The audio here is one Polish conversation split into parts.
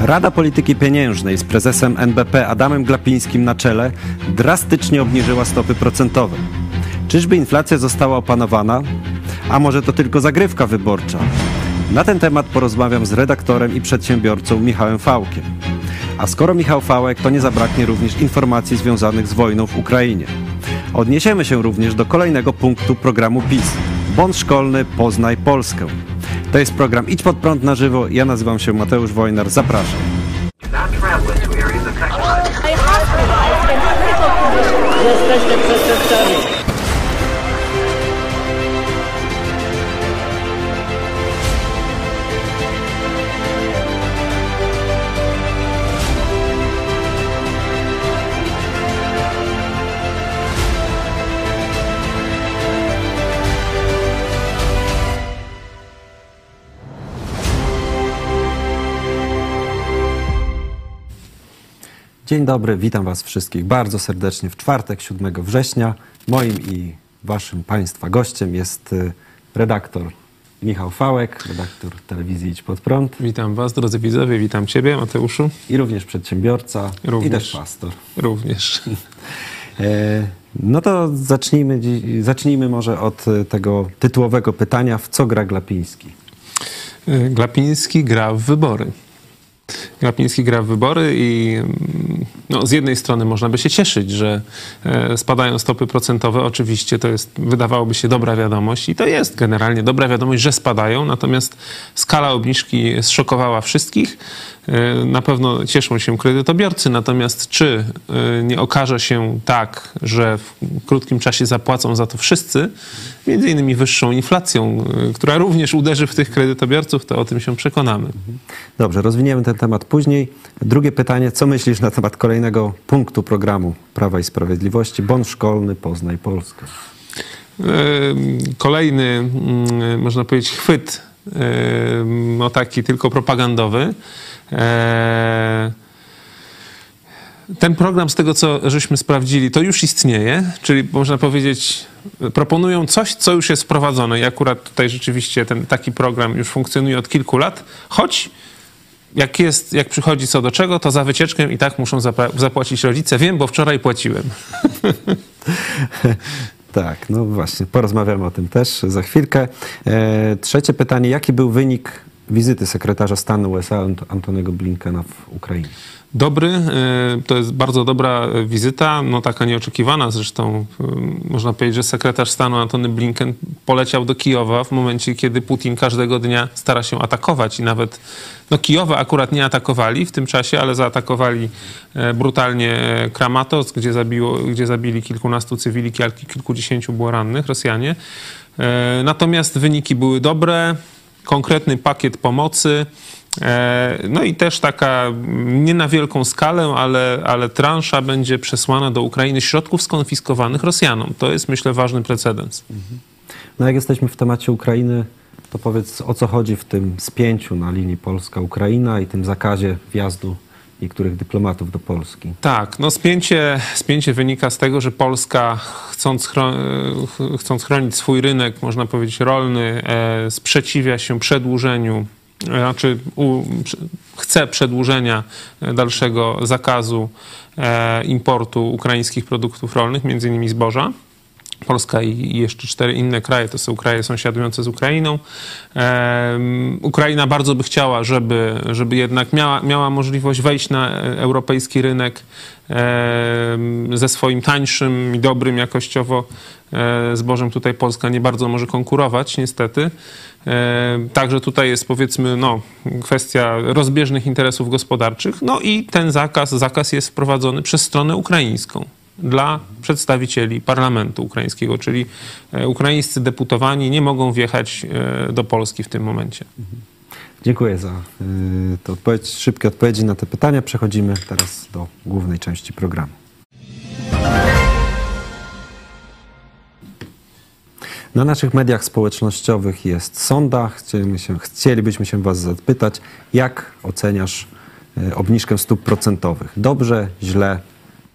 Rada Polityki Pieniężnej z prezesem NBP Adamem Glapińskim na czele drastycznie obniżyła stopy procentowe. Czyżby inflacja została opanowana? A może to tylko zagrywka wyborcza? Na ten temat porozmawiam z redaktorem i przedsiębiorcą Michałem Fałkiem. A skoro Michał Fałek, to nie zabraknie również informacji związanych z wojną w Ukrainie. Odniesiemy się również do kolejnego punktu programu PiS. Bądź szkolny, poznaj Polskę. To jest program Idź Pod Prąd na żywo. Ja nazywam się Mateusz Wojnar. Zapraszam. Traveling Dzień dobry, witam Was wszystkich bardzo serdecznie w czwartek, 7 września. Moim i Waszym Państwa gościem jest y, redaktor Michał Fałek, redaktor telewizji Idź Pod Prąd Witam Was, drodzy widzowie, witam Ciebie, Mateuszu. i również przedsiębiorca i Również. też pastor. Również. E, No to zacznijmy, zacznijmy może od y, tego tytułowego pytania, w co gra Glapiński? Y, Glapiński gra w wybory. Glapiński gra w wybory i no, z jednej strony można by się cieszyć, że e, spadają stopy procentowe. Oczywiście to jest, wydawałoby się, dobra wiadomość i to jest generalnie dobra wiadomość, że spadają, natomiast skala obniżki zszokowała wszystkich. E, Na pewno cieszą się kredytobiorcy, natomiast czy e, nie okaże się tak, że w krótkim czasie zapłacą za to wszyscy, między innymi wyższą inflacją, e, która również uderzy w tych kredytobiorców, to o tym się przekonamy. Dobrze, rozwiniemy ten temat później. Drugie pytanie, co myślisz na temat kolejnego punktu programu Prawa i Sprawiedliwości? Bon szkolny, poznaj Polskę. Kolejny, mm, można powiedzieć, chwyt, no taki tylko propagandowy. E, Ten program, z tego co żeśmy sprawdzili, to już istnieje, czyli można powiedzieć, proponują coś, co już jest wprowadzone. I akurat tutaj rzeczywiście ten taki program już funkcjonuje od kilku lat, choć jak jest, jak przychodzi co do czego, to za wycieczkę i tak muszą zapłacić rodzice. Wiem, bo wczoraj płaciłem. Tak, no właśnie, porozmawiamy o tym też za chwilkę. E, trzecie pytanie, jaki był wynik wizyty sekretarza stanu USA Ant- Antonego Blinkena w Ukrainie? Dobry, e, to jest bardzo dobra wizyta, no taka nieoczekiwana zresztą. e, Można powiedzieć, że sekretarz stanu Antony Blinken poleciał do Kijowa w momencie, kiedy Putin każdego dnia stara się atakować i nawet, no Kijowa akurat nie atakowali w tym czasie, ale zaatakowali e, brutalnie Kramatorsk, gdzie, zabiło, gdzie zabili kilkunastu cywili, kilku- kilkudziesięciu było rannych Rosjanie. Natomiast wyniki były dobre, konkretny pakiet pomocy. E, No i też taka nie na wielką skalę, ale, ale transza będzie przesłana do Ukrainy środków skonfiskowanych Rosjanom. To jest, myślę, ważny precedens. No jak jesteśmy w temacie Ukrainy, to powiedz o co chodzi w tym spięciu na linii Polska-Ukraina i tym zakazie wjazdu niektórych dyplomatów do Polski. Tak, no spięcie, spięcie wynika z tego, że Polska chcąc, chro, ch- chcąc chronić swój rynek, można powiedzieć rolny, e, sprzeciwia się przedłużeniu, e, znaczy u, chce przedłużenia e, dalszego zakazu e, importu ukraińskich produktów rolnych, między innymi zboża. Polska i jeszcze cztery inne kraje, to są kraje sąsiadujące z Ukrainą. Ukraina bardzo by chciała, żeby, żeby jednak miała, miała możliwość wejść na europejski rynek ze swoim tańszym i dobrym jakościowo e, zbożem. Tutaj Polska nie bardzo może konkurować, niestety. Także tutaj jest powiedzmy no, kwestia rozbieżnych interesów gospodarczych. No i ten zakaz, zakaz jest wprowadzony przez stronę ukraińską dla przedstawicieli parlamentu ukraińskiego, czyli e, ukraińscy deputowani nie mogą wjechać e, do Polski w tym momencie. Dziękuję za y, te odpowiedź, szybkie odpowiedzi na te pytania. Przechodzimy teraz do głównej części programu. Na naszych mediach społecznościowych jest sonda. Chcielibyśmy się, chcielibyśmy się Was zapytać, jak oceniasz obniżkę stóp procentowych? Dobrze, źle,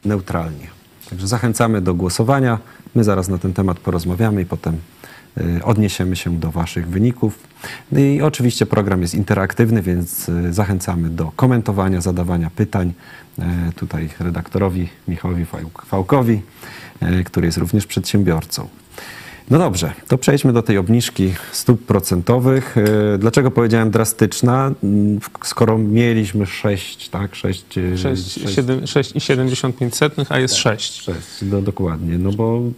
neutralnie. Także zachęcamy do głosowania. My zaraz na ten temat porozmawiamy i potem y, odniesiemy się do Waszych wyników. No I oczywiście program jest interaktywny, więc y, zachęcamy do komentowania, zadawania pytań. E, Tutaj redaktorowi Michałowi Fałk- Fałkowi, e, który jest również przedsiębiorcą. No dobrze, to przejdźmy do tej obniżki stóp procentowych. E, Dlaczego powiedziałem drastyczna? Mm, Skoro mieliśmy 6, tak? 6, 6,75, a jest 6. 6, no dokładnie. No bo mm,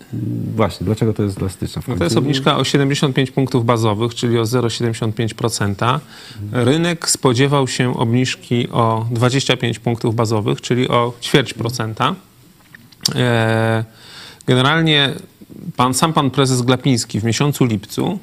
właśnie, dlaczego to jest drastyczne? w No to jest obniżka o 75 punktów bazowych, czyli o 0,75%. Rynek spodziewał się obniżki o 25 punktów bazowych, czyli o ćwierć procenta. E, Generalnie pan, sam pan prezes Glapiński w miesiącu lipcu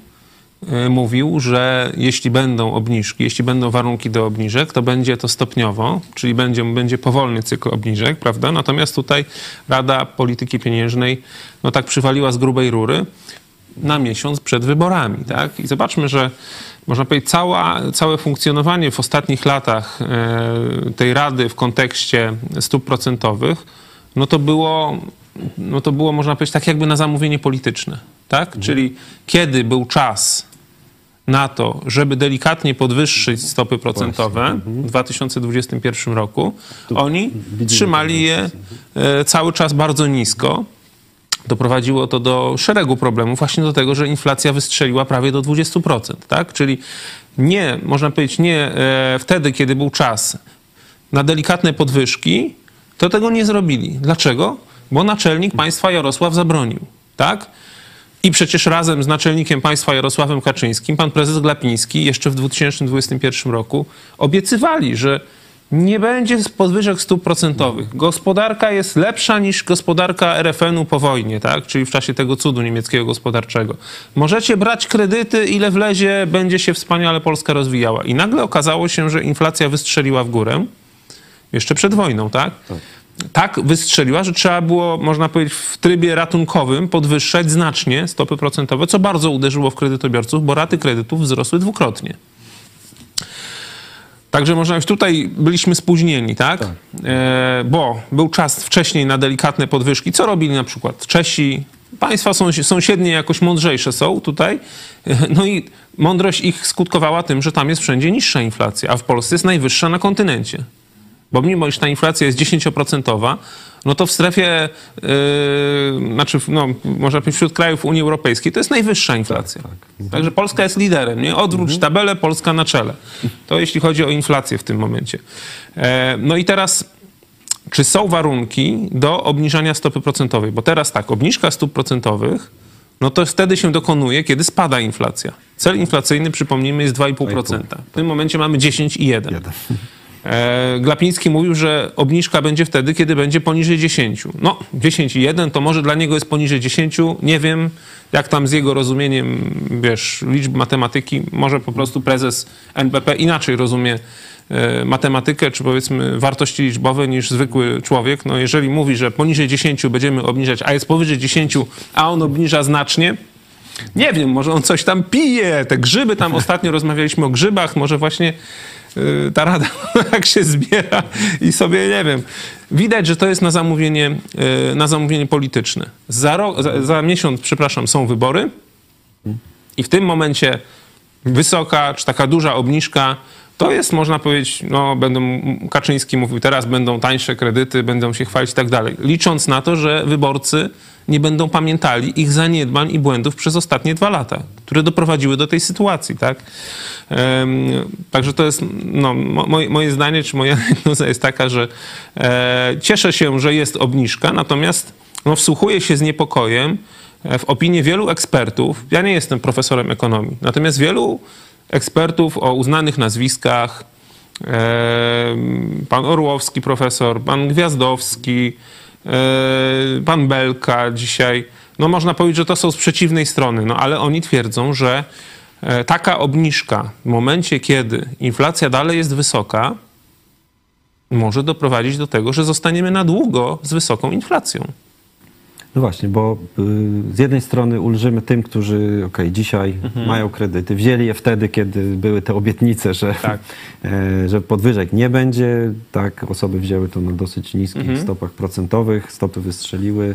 e, mówił, że jeśli będą obniżki, jeśli będą warunki do obniżek, to będzie to stopniowo, czyli będzie, będzie powolny cykl obniżek, prawda? Natomiast tutaj Rada Polityki Pieniężnej no tak przywaliła z grubej rury na miesiąc przed wyborami, tak? I zobaczmy, że można powiedzieć, cała, całe funkcjonowanie w ostatnich latach e, tej Rady w kontekście stóp procentowych, no to było, no to było, można powiedzieć, tak jakby na zamówienie polityczne, tak? Czyli kiedy był czas na to, żeby delikatnie podwyższyć stopy procentowe w 2021 roku, oni trzymali je e, cały czas bardzo nisko. Doprowadziło to do szeregu problemów, właśnie do tego, że inflacja wystrzeliła prawie do 20%, tak? Czyli nie, można powiedzieć, nie e, wtedy, kiedy był czas na delikatne podwyżki, to tego nie zrobili. Dlaczego? Bo naczelnik państwa Jarosław zabronił, tak? I przecież razem z naczelnikiem państwa Jarosławem Kaczyńskim, pan prezes Glapiński jeszcze w 2021 roku obiecywali, że nie będzie podwyżek stóp procentowych. Gospodarka jest lepsza niż gospodarka RFN-u po wojnie, tak? czyli w czasie tego cudu niemieckiego gospodarczego. Możecie brać kredyty, ile wlezie, będzie się wspaniale Polska rozwijała. I nagle okazało się, że inflacja wystrzeliła w górę, jeszcze przed wojną, tak? tak wystrzeliła, że trzeba było, można powiedzieć, w trybie ratunkowym podwyższać znacznie stopy procentowe, co bardzo uderzyło w kredytobiorców, bo raty kredytów wzrosły dwukrotnie. Także można powiedzieć, tutaj byliśmy spóźnieni, tak? E, bo był czas wcześniej na delikatne podwyżki. Co robili na przykład Czesi? Państwa sąsi- sąsiednie jakoś mądrzejsze są tutaj. No i mądrość ich skutkowała tym, że tam jest wszędzie niższa inflacja, a w Polsce jest najwyższa na kontynencie. Bo mimo, iż ta inflacja jest 10%, no to w strefie, yy, znaczy, no, można powiedzieć, wśród krajów Unii Europejskiej to jest najwyższa inflacja. Także Polska jest liderem, nie? Odwróć tabelę, Polska na czele. To jeśli chodzi o inflację w tym momencie. E, no i teraz, czy są warunki do obniżania stopy procentowej? Bo teraz tak, obniżka stóp procentowych, no to wtedy się dokonuje, kiedy spada inflacja. Cel inflacyjny, przypomnijmy, jest 2,5%. W tym momencie mamy 10,1%. E, Glapiński mówił, że obniżka będzie wtedy, kiedy będzie poniżej 10. No, 10,1 to może dla niego jest poniżej 10. Nie wiem, jak tam z jego rozumieniem, wiesz, liczb matematyki, może po prostu prezes NBP inaczej rozumie e, matematykę, czy powiedzmy wartości liczbowe niż zwykły człowiek. No, jeżeli mówi, że poniżej 10 będziemy obniżać, a jest powyżej 10, a on obniża znacznie, nie wiem, może on coś tam pije, te grzyby, tam ostatnio rozmawialiśmy o grzybach, może właśnie ta rada jak się zbiera i sobie, nie wiem, widać, że to jest na zamówienie, y, na zamówienie polityczne. Za, rok, za, za miesiąc, przepraszam, są wybory i w tym momencie wysoka, czy taka duża obniżka, to jest, można powiedzieć, no będą, Kaczyński mówił, teraz będą tańsze kredyty, będą się chwalić i tak dalej. Licząc na to, że wyborcy nie będą pamiętali ich zaniedbań i błędów przez ostatnie dwa lata, które doprowadziły do tej sytuacji, tak? Także to jest, no, mo- moje, moje zdanie, czy moja diagnoza jest taka, że e, cieszę się, że jest obniżka, natomiast no, wsłuchuję się z niepokojem e, w opinię wielu ekspertów. Ja nie jestem profesorem ekonomii, natomiast wielu ekspertów o uznanych nazwiskach, pan Orłowski profesor, pan Gwiazdowski, e, pan Belka dzisiaj, no można powiedzieć, że to są z przeciwnej strony, no ale oni twierdzą, że e, taka obniżka w momencie, kiedy inflacja dalej jest wysoka, może doprowadzić do tego, że zostaniemy na długo z wysoką inflacją. No właśnie, bo y, z jednej strony ulżymy tym, którzy okej, dzisiaj Mhm. mają kredyty, wzięli je wtedy, kiedy były te obietnice, że, Tak. e, że podwyżek nie będzie. Tak, osoby wzięły to na dosyć niskich Mhm. stopach procentowych, stopy wystrzeliły.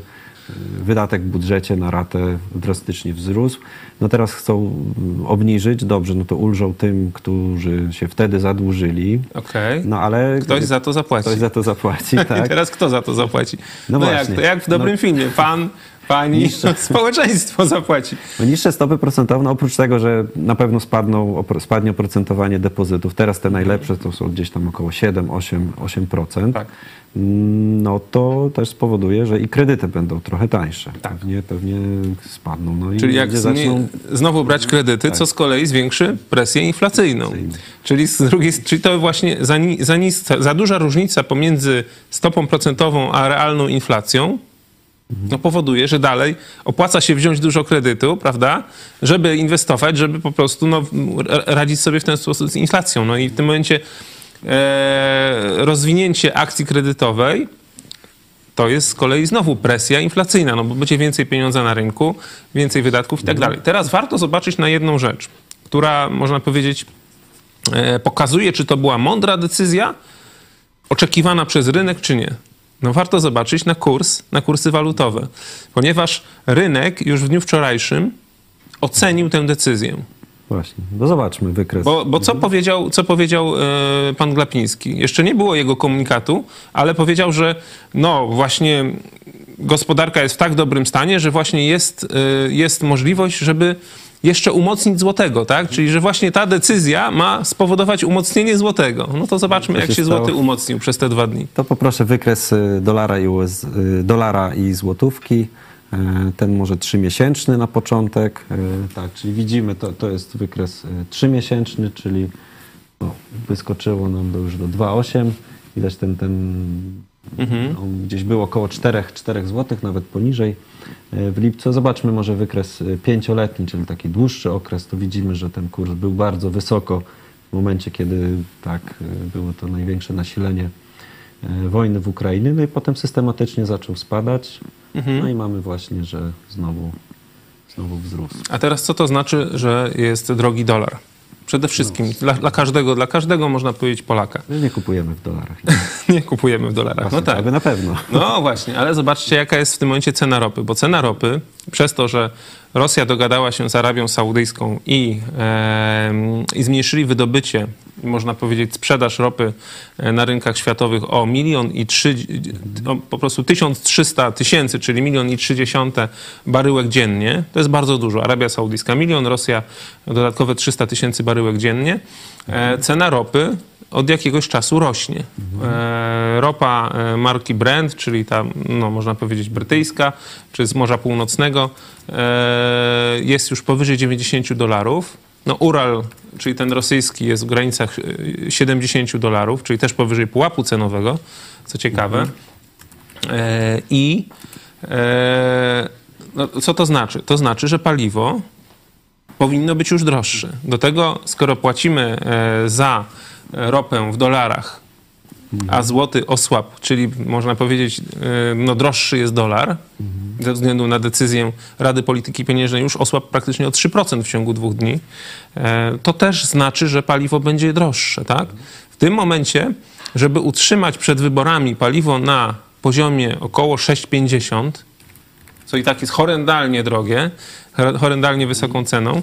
Wydatek w budżecie na ratę drastycznie wzrósł. No teraz chcą mm, obniżyć, dobrze, no to ulżą tym, którzy się wtedy zadłużyli. Okej. No ale Ktoś za to zapłaci. ktoś za to zapłaci, I tak? teraz kto za to zapłaci? No, No jak, właśnie. to jak w dobrym No. filmie. Pan, pani, społeczeństwo zapłaci. No niższe stopy procentowe, oprócz tego, że na pewno spadną, spadnie oprocentowanie depozytów, teraz te najlepsze to są gdzieś tam około 7, 8, 8%, Tak. No to też spowoduje, że i kredyty będą trochę tańsze. Tak. Pewnie, pewnie spadną. No i Czyli jak zaczną... znowu brać kredyty, co z kolei zwiększy presję inflacyjną. Czyli z drugiej, czyli to właśnie za, ni- za, nis- za duża różnica pomiędzy stopą procentową a realną inflacją no powoduje, że dalej opłaca się wziąć dużo kredytu, prawda, żeby inwestować, żeby po prostu no, radzić sobie w ten sposób z inflacją. No i w tym momencie e, rozwinięcie akcji kredytowej to jest z kolei znowu presja inflacyjna, no bo będzie więcej pieniądza na rynku, więcej wydatków i tak dalej. Teraz warto zobaczyć na jedną rzecz, która można powiedzieć e, pokazuje, czy to była mądra decyzja oczekiwana przez rynek, czy nie. No warto zobaczyć na kurs, na kursy walutowe, ponieważ rynek już w dniu wczorajszym ocenił tę decyzję. Właśnie, no zobaczmy wykres. Bo, bo co powiedział, co powiedział e, pan Glapiński? Jeszcze nie było jego komunikatu, ale powiedział, że no właśnie gospodarka jest w tak dobrym stanie, że właśnie jest, e, jest możliwość, żeby jeszcze umocnić złotego, tak? Czyli, że właśnie ta decyzja ma spowodować umocnienie złotego. No to zobaczmy, To jak się się stało. złoty umocnił przez te dwa dni. To poproszę wykres y, dolara i, US, y, dolara i złotówki. Y, Ten może trzymiesięczny na początek. Y, Tak, czyli widzimy, to, to jest wykres y, trzymiesięczny, czyli no, wyskoczyło nam do, już do 2,8. Widać ten, ten no, gdzieś było około 4, 4 zł, nawet poniżej y, w lipcu. Zobaczmy może wykres y, pięcioletni, czyli taki dłuższy okres, to widzimy, że ten kurs był bardzo wysoko w momencie, kiedy tak y, było to największe nasilenie e, wojny w Ukrainie, no i potem systematycznie zaczął spadać. No i mamy właśnie, że znowu, znowu wzrósł. A teraz co to znaczy, że jest drogi dolar? Przede wszystkim dla, dla każdego, dla każdego można powiedzieć Polaka. My nie kupujemy w dolarach. Nie kupujemy w dolarach. No tak. Aby na pewno. No właśnie, ale zobaczcie, jaka jest w tym momencie cena ropy. Bo cena ropy, przez to, że Rosja dogadała się z Arabią Saudyjską i, i zmniejszyli wydobycie, można powiedzieć, sprzedaż ropy e, na rynkach światowych o milion i trzy, o po prostu 1300 tysięcy, czyli milion i trzy dziesiąte baryłek dziennie. To jest bardzo dużo. Arabia Saudyjska milion, Rosja dodatkowe 300 tysięcy baryłek dziennie. E, Cena ropy od jakiegoś czasu rośnie. E, ropa e, marki Brent, czyli ta, no, można powiedzieć, brytyjska, czy z Morza Północnego, e, jest już powyżej 90 dolarów. No, Ural, czyli ten rosyjski, jest w granicach e, 70 dolarów, czyli też powyżej pułapu cenowego, co ciekawe. E, I no, co to znaczy? To znaczy, że paliwo powinno być już droższe. Do tego, skoro płacimy za ropę w dolarach, a złoty osłabł, czyli można powiedzieć, e, no droższy jest dolar, ze względu na decyzję Rady Polityki Pieniężnej już osłabł praktycznie o 3% w ciągu dwóch dni, e, to też znaczy, że paliwo będzie droższe, tak? W tym momencie, żeby utrzymać przed wyborami paliwo na poziomie około 6,50, co i tak jest horrendalnie drogie, horrendalnie wysoką ceną.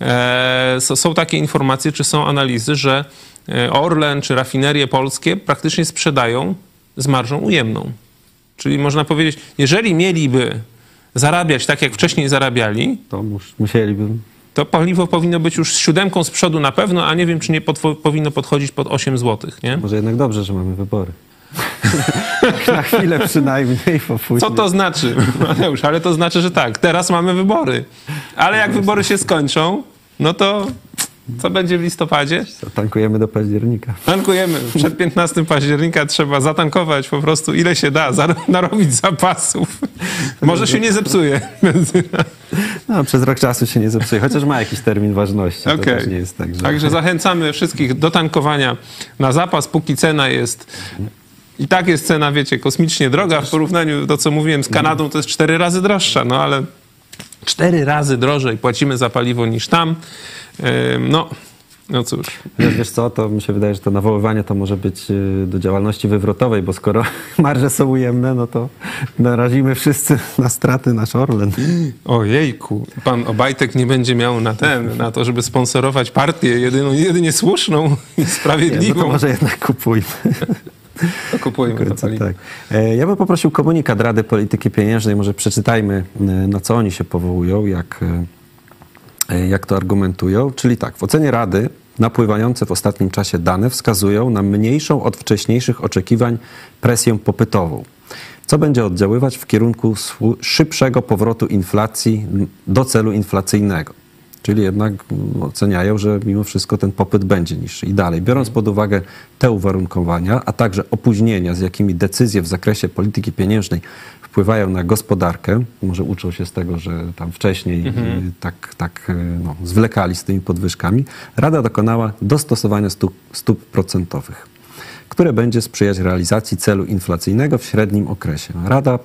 E, są takie informacje, czy są analizy, że e, Orlen czy rafinerie polskie praktycznie sprzedają z marżą ujemną. Czyli można powiedzieć, jeżeli mieliby zarabiać tak, jak wcześniej zarabiali, To mus, musieliby. to paliwo powinno być już z siódemką z przodu na pewno, a nie wiem, czy nie podwo- powinno podchodzić pod 8 zł, nie? Może jednak dobrze, że mamy wybory. na chwilę przynajmniej, bo później. Co to znaczy, Mateusz? Ale to znaczy, że tak, teraz mamy wybory. Ale jak wybory się skończą, no to co będzie w listopadzie? Tankujemy do października. Tankujemy. Przed 15 października trzeba zatankować po prostu ile się da, narobić zapasów. Może się nie zepsuje benzyna. No, przez rok czasu się nie zepsuje, chociaż ma jakiś termin ważności. Też nie jest tak, że... Także zachęcamy wszystkich do tankowania na zapas, póki cena jest... I tak jest cena, wiecie, kosmicznie droga w porównaniu do, co mówiłem, z Kanadą, to jest cztery razy droższa, no ale cztery razy drożej płacimy za paliwo niż tam. No, No cóż, Wiesz, wiesz co, to mi się wydaje, że to nawoływanie to może być y, do działalności wywrotowej, bo skoro marże są ujemne, no to narazimy wszyscy na straty nasz Orlen. ojejku, pan Obajtek nie będzie miał na ten, na to, żeby sponsorować partię jedyną, jedynie słuszną i Nie, no sprawiedliwą. to może jednak kupujmy. To kupujmy paliwo. tak. E, Ja bym poprosił komunikat Rady Polityki Pieniężnej, może przeczytajmy, e, na co oni się powołują, jak, e, jak to argumentują. Czyli tak, w ocenie Rady napływające w ostatnim czasie dane wskazują na mniejszą od wcześniejszych oczekiwań presję popytową, co będzie oddziaływać w kierunku szybszego powrotu inflacji do celu inflacyjnego. Czyli jednak oceniają, że mimo wszystko ten popyt będzie niższy. I dalej, biorąc pod uwagę te uwarunkowania, a także opóźnienia, z jakimi decyzje w zakresie polityki pieniężnej wpływają na gospodarkę, może uczą się z tego, że tam wcześniej y, tak, tak y, no, zwlekali z tymi podwyżkami, Rada dokonała dostosowania stóp, stóp procentowych, które będzie sprzyjać realizacji celu inflacyjnego w średnim okresie. Rada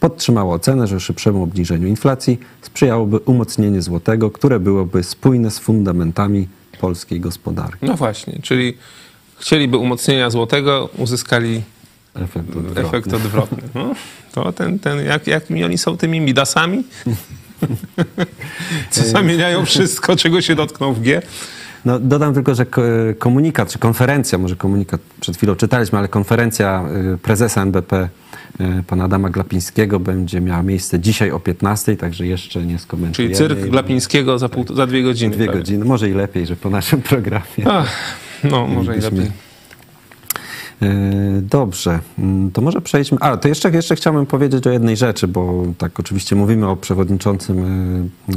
podtrzymała ocenę, że szybszemu obniżeniu inflacji sprzyjałoby umocnienie złotego, które byłoby spójne z fundamentami polskiej gospodarki. No właśnie, czyli chcieliby umocnienia złotego, uzyskali Efekt odwrotny. efekt odwrotny. No, to ten, ten, jak, jakimi oni są tymi midasami? Co zamieniają wszystko, czego się dotkną w G? No, dodam tylko, że ko- komunikat, czy konferencja, może komunikat przed chwilą czytaliśmy, ale konferencja y, prezesa NBP pana Adama Glapińskiego będzie miała miejsce dzisiaj o 15, także jeszcze nie skomentujemy. Czyli cyrk. Glapińskiego za, pół, za dwie godziny. Dwie prawie. godziny, może i lepiej, że po naszym programie. Ach, no, może i Byśmy- lepiej. E, Dobrze, Mm, to może przejdźmy. A, to jeszcze, jeszcze chciałbym powiedzieć o jednej rzeczy, bo tak oczywiście mówimy o przewodniczącym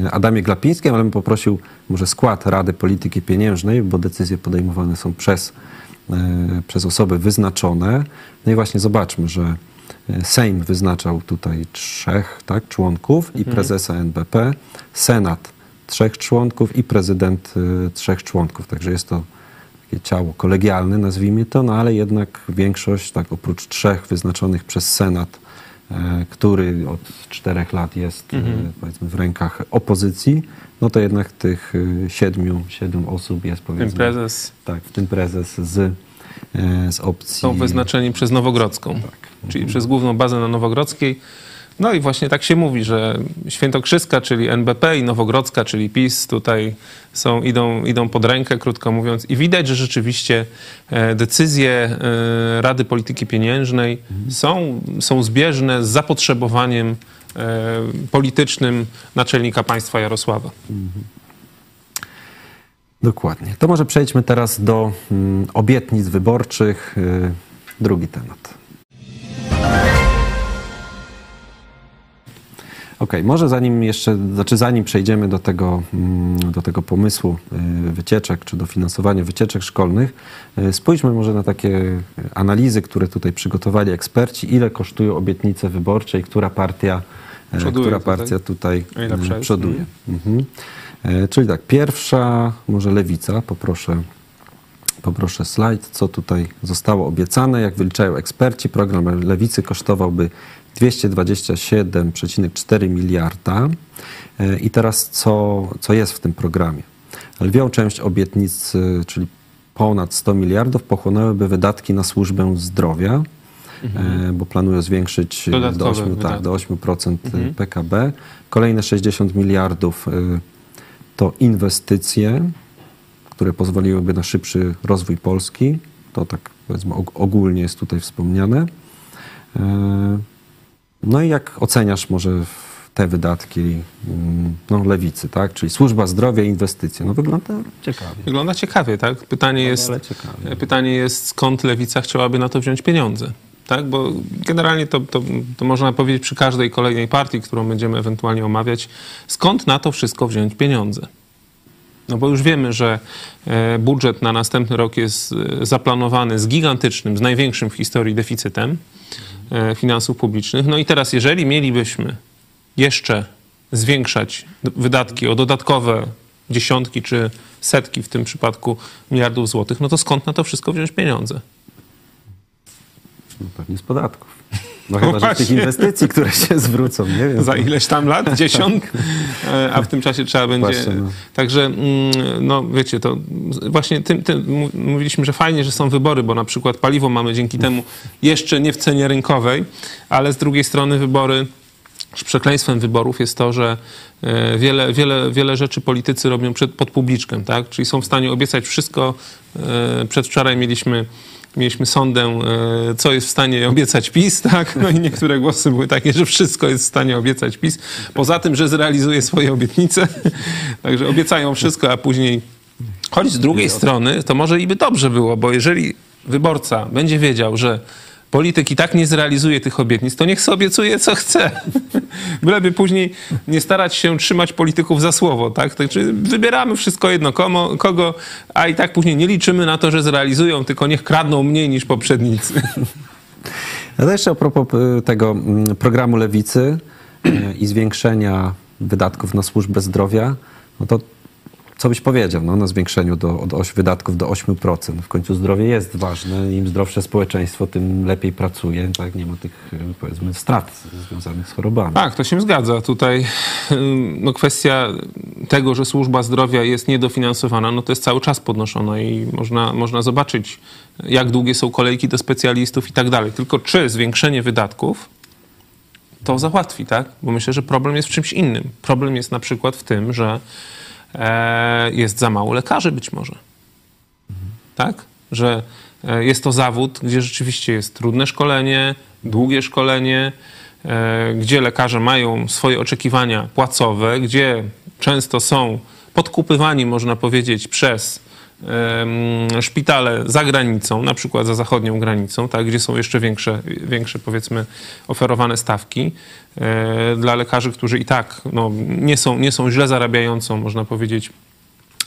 e, Adamie Glapińskim, ale bym poprosił może skład Rady Polityki Pieniężnej, bo decyzje podejmowane są przez, e, przez osoby wyznaczone. No i właśnie zobaczmy, że e, Sejm wyznaczał tutaj trzech tak, członków i prezesa NBP, Senat trzech członków i prezydent e, trzech członków. Także jest to takie ciało kolegialne, nazwijmy to, no ale jednak większość, tak oprócz trzech wyznaczonych przez Senat, e, który od czterech lat jest e, powiedzmy w rękach opozycji, no to jednak tych e, siedmiu, siedmiu osób jest powiedzmy. prezes Tak, w tym prezes z, z opcji. są wyznaczeni przez Nowogrodzką, czyli przez główną bazę na Nowogrodzkiej. No i właśnie tak się mówi, że Świętokrzyska, czyli NBP i Nowogrodzka, czyli PiS tutaj są, idą, idą pod rękę, krótko mówiąc. I widać, że rzeczywiście e, decyzje e, Rady Polityki Pieniężnej są, są zbieżne z zapotrzebowaniem e, politycznym naczelnika państwa Jarosława. Dokładnie. To może przejdźmy teraz do mm, obietnic wyborczych. Y, drugi temat. Okej, może zanim jeszcze, znaczy zanim przejdziemy do tego, mm, do tego pomysłu y, wycieczek, czy dofinansowania wycieczek szkolnych, y, spójrzmy może na takie analizy, które tutaj przygotowali eksperci, ile kosztują obietnice wyborcze i która partia, Przoduje która tutaj. partia tutaj jest. przoduje. Mhm. E, Czyli tak, pierwsza, może lewica, poproszę, poproszę slajd, co tutaj zostało obiecane. Jak wyliczają eksperci, program lewicy kosztowałby 227,4 miliarda. E, I teraz co, co jest w tym programie? Lwią część obietnic, e, czyli ponad 100 miliardów, pochłonęłyby wydatki na służbę zdrowia, e, bo planują zwiększyć do Dodatkowe 8, tak, wydatki. do 8% PKB. Kolejne 60 miliardów to inwestycje, które pozwoliłyby na szybszy rozwój Polski. To tak powiedzmy og- ogólnie jest tutaj wspomniane. E, No i jak oceniasz może te wydatki mm, no, lewicy, tak? Czyli służba zdrowia inwestycje. No wygląda ciekawie. Wygląda ciekawie, tak? Pytanie jest, ciekawie. pytanie jest, skąd lewica chciałaby na to wziąć pieniądze? Tak? Bo generalnie to, to, to można powiedzieć przy każdej kolejnej partii, którą będziemy ewentualnie omawiać, skąd na to wszystko wziąć pieniądze? No bo już wiemy, że e, budżet na następny rok jest e, zaplanowany z gigantycznym, z największym w historii deficytem e, finansów publicznych. No i teraz, jeżeli mielibyśmy jeszcze zwiększać wydatki o dodatkowe dziesiątki czy setki w tym przypadku miliardów złotych, no to skąd na to wszystko wziąć pieniądze? No, pewnie z podatków. No chyba, że tych Właśnie. inwestycji, które się zwrócą, nie wiem. za ileś tam lat, dziesiąt, e, a w tym czasie trzeba będzie. Właśnie, no. Także, mm, no wiecie, to właśnie tym, tym mówiliśmy, że fajnie, że są wybory, bo na przykład paliwo mamy dzięki temu jeszcze nie w cenie rynkowej, ale z drugiej strony wybory. Przekleństwem wyborów jest to, że e, wiele, wiele, wiele rzeczy politycy robią przed, pod publiczkiem, tak? Czyli są w stanie obiecać wszystko. E, Przedwczoraj mieliśmy mieliśmy sondę, e, co jest w stanie obiecać PiS, tak? No i niektóre głosy były takie, że wszystko jest w stanie obiecać PiS. Poza tym, że zrealizuje swoje obietnice. Także obiecają wszystko, a później... Choć z drugiej strony to może i by dobrze było, bo jeżeli wyborca będzie wiedział, że polityk i tak nie zrealizuje tych obietnic, to niech sobie obiecuje, co chce. Byleby później nie starać się trzymać polityków za słowo, tak? Znaczy wybieramy wszystko jedno komu, kogo, a i tak później nie liczymy na to, że zrealizują, tylko niech kradną mniej niż poprzednicy. No to jeszcze a propos y, tego mm, programu Lewicy y, i zwiększenia wydatków na służbę zdrowia, no to co byś powiedział no, na zwiększeniu do, od oś, wydatków do 8%? W końcu zdrowie jest ważne. Im zdrowsze społeczeństwo, tym lepiej pracuje. Tak? Nie ma tych, y, powiedzmy, strat związanych z chorobami. Tak, to się zgadza. Tutaj no, kwestia tego, że służba zdrowia jest niedofinansowana, no to jest cały czas podnoszona i można, można zobaczyć, jak długie są kolejki do specjalistów i tak dalej. Tylko czy zwiększenie wydatków to załatwi, tak? Bo myślę, że problem jest w czymś innym. Problem jest na przykład w tym, że e, jest za mało lekarzy być może. Tak? Że e, jest to zawód, gdzie rzeczywiście jest trudne szkolenie, długie szkolenie, e, gdzie lekarze mają swoje oczekiwania płacowe, gdzie często są podkupywani, można powiedzieć, przez szpitale za granicą, na przykład za zachodnią granicą, tak, gdzie są jeszcze większe, większe powiedzmy, oferowane stawki e, dla lekarzy, którzy i tak no, nie, są, nie są źle zarabiającą, można powiedzieć,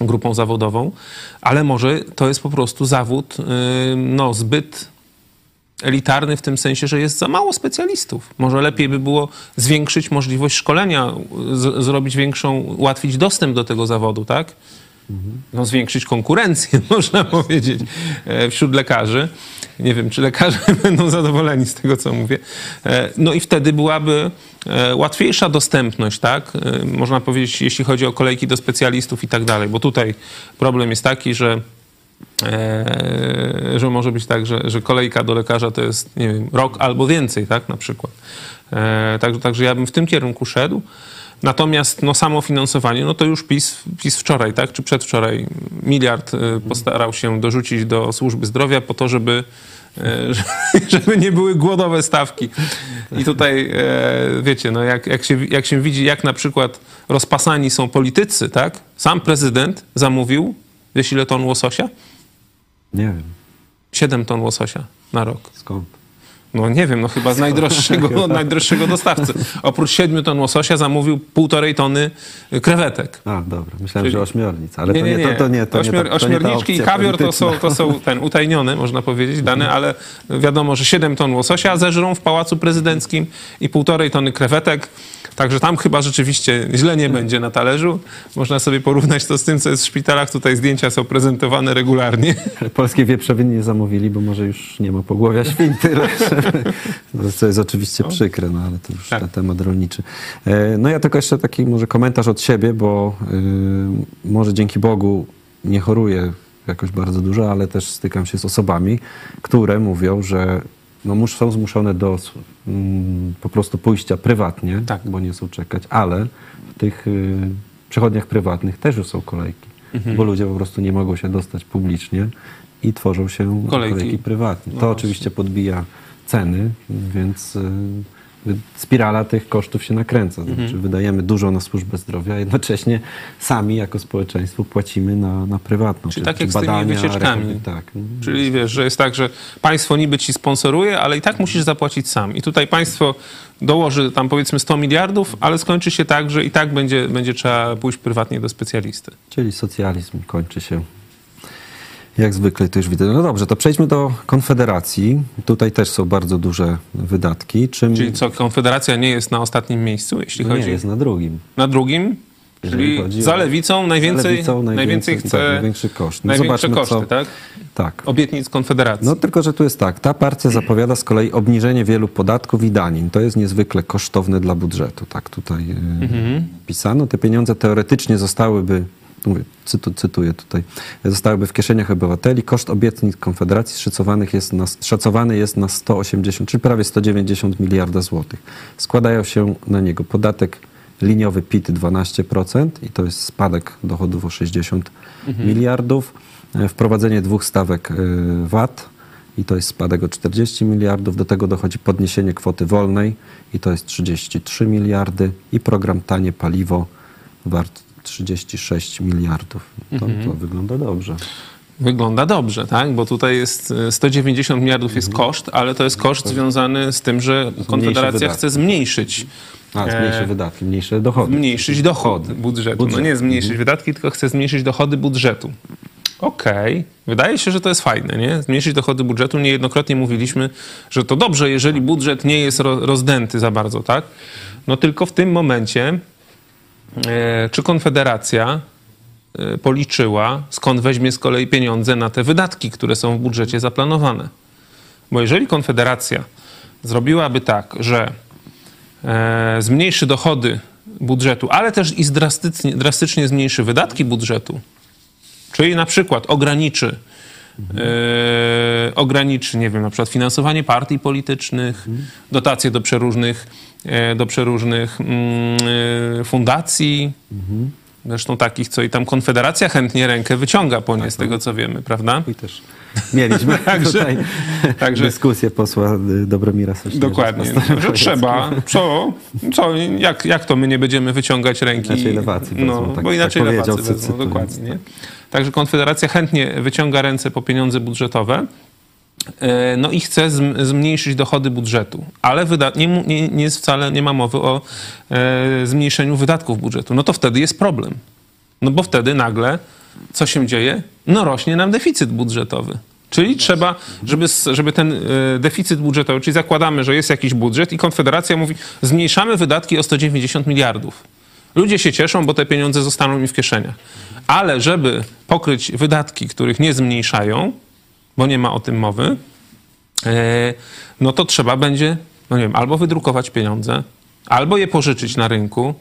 grupą zawodową, ale może to jest po prostu zawód y, no, zbyt elitarny w tym sensie, że jest za mało specjalistów. Może lepiej by było zwiększyć możliwość szkolenia, z, zrobić większą, ułatwić dostęp do tego zawodu, tak? No, zwiększyć konkurencję, można powiedzieć, e, wśród lekarzy. Nie wiem, czy lekarze będą zadowoleni z tego, co mówię. E, No i wtedy byłaby e, łatwiejsza dostępność, tak? Można powiedzieć, jeśli chodzi o kolejki do specjalistów i tak dalej, bo tutaj problem jest taki, że że może być tak, że, że kolejka do lekarza to jest, nie wiem, rok albo więcej, tak, na przykład. Także, także ja bym w tym kierunku szedł. Natomiast no, samo finansowanie, no to już PiS, PiS wczoraj, tak, czy przedwczoraj miliard e, postarał się dorzucić do służby zdrowia po to, żeby, e, żeby nie były głodowe stawki. I tutaj, e, wiecie, no jak, jak, się, jak się widzi, jak na przykład rozpasani są politycy, tak, sam prezydent zamówił, wiesz ile ton łososia? Nie wiem, 7 ton łososia na rok. skąd. No nie wiem, no chyba z najdroższego, najdroższego dostawcy. Oprócz 7 ton łososia zamówił półtorej tony krewetek. A, dobra, myślałem, Czyli- że ośmiornica, ale to nie, to, to nie, to Ośmior, nie, ta, to nie ta ośmiorniczki i opcja kawior to są, to są ten, utajnione, można powiedzieć, dane, ale wiadomo, że 7 ton łososia zeżrą w Pałacu Prezydenckim i półtorej tony krewetek. Także tam chyba rzeczywiście źle nie będzie na talerzu. Można sobie porównać to z tym, co jest w szpitalach. Tutaj zdjęcia są prezentowane regularnie. Polskie wieprzowiny nie zamówili, bo może już nie ma pogłowia świń tyle, żeby- co jest oczywiście przykre, no ale to już Tak. na temat rolniczy. E, No ja tylko jeszcze taki może komentarz od siebie, bo y, może dzięki Bogu nie choruję jakoś bardzo dużo, ale też stykam się z osobami, które mówią, że no, mus- są zmuszone do mm, po prostu pójścia prywatnie, Tak. bo nie chcą czekać, ale w tych y, przychodniach prywatnych też już są kolejki, Mhm. bo ludzie po prostu nie mogą się dostać publicznie i tworzą się Kolejki. kolejki, prywatne. No to właśnie. oczywiście podbija ceny, więc y, spirala tych kosztów się nakręca. Mhm. Znaczy wydajemy dużo na służbę zdrowia, a jednocześnie sami jako społeczeństwo płacimy na, na prywatną. Czyli tak jak z tymi wycieczkami. Tak. Czyli wiesz, że jest tak, że państwo niby ci sponsoruje, ale i tak musisz zapłacić sam. I tutaj państwo dołoży tam powiedzmy 100 miliardów, ale skończy się tak, że i tak będzie, będzie trzeba pójść prywatnie do specjalisty. Czyli socjalizm kończy się. Jak zwykle to już widzę. No dobrze, to przejdźmy do Konfederacji. Tutaj też są bardzo duże wydatki. Czym Czyli co, Konfederacja nie jest na ostatnim miejscu, jeśli no nie, chodzi jest na drugim. na drugim? Czyli za lewicą Za najwięcej, lewicą najwięcej chce... tak, największy koszt. No największe koszty, co, tak? Tak. obietnic Konfederacji. No tylko, że tu jest tak, ta partia zapowiada z kolei obniżenie wielu podatków i danin. To jest niezwykle kosztowne dla budżetu, tak tutaj e, pisano. Te pieniądze teoretycznie zostałyby, mówię, cytu, cytuję tutaj, zostałyby w kieszeniach obywateli. Koszt obietnic Konfederacji szacowanych jest na, szacowany jest na 180, czyli prawie 190 miliarda złotych. Składają się na niego podatek liniowy PIT 12% i to jest spadek dochodów o 60 miliardów. E, Wprowadzenie dwóch stawek e, VAT i to jest spadek o 40 miliardów. Do tego dochodzi podniesienie kwoty wolnej i to jest 33 miliardy i program Tanie Paliwo wart 36 miliardów. To, to wygląda dobrze. Wygląda dobrze, tak? Bo tutaj jest e, 190 miliardów jest Mhm. koszt, ale to jest koszt związany z tym, że Konfederacja chce zmniejszyć A, zmniejszy E, wydatki, mniejsze dochody. zmniejszyć dochody budżetu. Budżet. No nie zmniejszyć wydatki, tylko chce zmniejszyć dochody budżetu. Okej, wydaje się, że to jest fajne, nie? Zmniejszyć dochody budżetu. Niejednokrotnie mówiliśmy, że to dobrze, jeżeli budżet nie jest ro- rozdęty za bardzo, tak? No tylko w tym momencie, e, czy Konfederacja e, policzyła, skąd weźmie z kolei pieniądze na te wydatki, które są w budżecie zaplanowane? Bo jeżeli Konfederacja zrobiłaby tak, że e, zmniejszy dochody budżetu, ale też i drastycznie, drastycznie zmniejszy wydatki budżetu, czyli na przykład ograniczy, e, ograniczy, nie wiem, na przykład finansowanie partii politycznych, dotacje do przeróżnych, e, do przeróżnych mm, e, fundacji, zresztą takich, co i tam Konfederacja chętnie rękę wyciąga po nie, z tego co wiemy, prawda? I też mieliśmy Także- tutaj także- dyskusję posła y, Dobromira Sośnierza. Dokładnie. Że trzeba. Co? co? Jak, jak to my nie będziemy wyciągać ręki? Inaczej lewacy wezmą, No, tak- bo tak inaczej powiedział, lewacy cy- wezmą, cytując, dokładnie. Nie? tak. Także Konfederacja chętnie wyciąga ręce po pieniądze budżetowe. E, No i chce zm- zmniejszyć dochody budżetu, ale wyda- nie, nie, nie jest wcale nie ma mowy o e, zmniejszeniu wydatków budżetu. No to wtedy jest problem. No bo wtedy nagle co się dzieje? No rośnie nam deficyt budżetowy. Czyli trzeba, żeby, żeby ten e, deficyt budżetowy, czyli zakładamy, że jest jakiś budżet i Konfederacja mówi, zmniejszamy wydatki o 190 miliardów. Ludzie się cieszą, bo te pieniądze zostaną im w kieszeniach. Ale żeby pokryć wydatki, których nie zmniejszają, bo nie ma o tym mowy, e, no to trzeba będzie, no nie wiem, albo wydrukować pieniądze, albo je pożyczyć na rynku,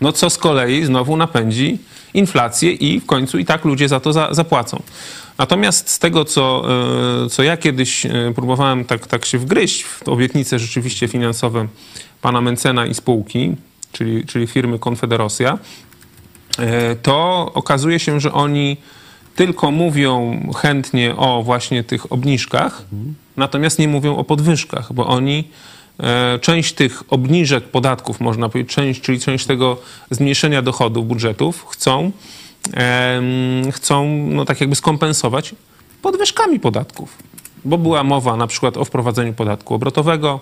no co z kolei znowu napędzi inflację i w końcu i tak ludzie za to za, zapłacą. Natomiast z tego, co, e, co ja kiedyś e, próbowałem tak, tak się wgryźć w obietnice rzeczywiście finansowe pana Mencena i spółki, czyli, czyli firmy Konfederosja, to okazuje się, że oni tylko mówią chętnie o właśnie tych obniżkach, natomiast nie mówią o podwyżkach, bo oni e, część tych obniżek podatków, można powiedzieć, część, czyli część tego zmniejszenia dochodów budżetów chcą, chcą no, tak jakby skompensować podwyżkami podatków. Bo była mowa na przykład o wprowadzeniu podatku obrotowego,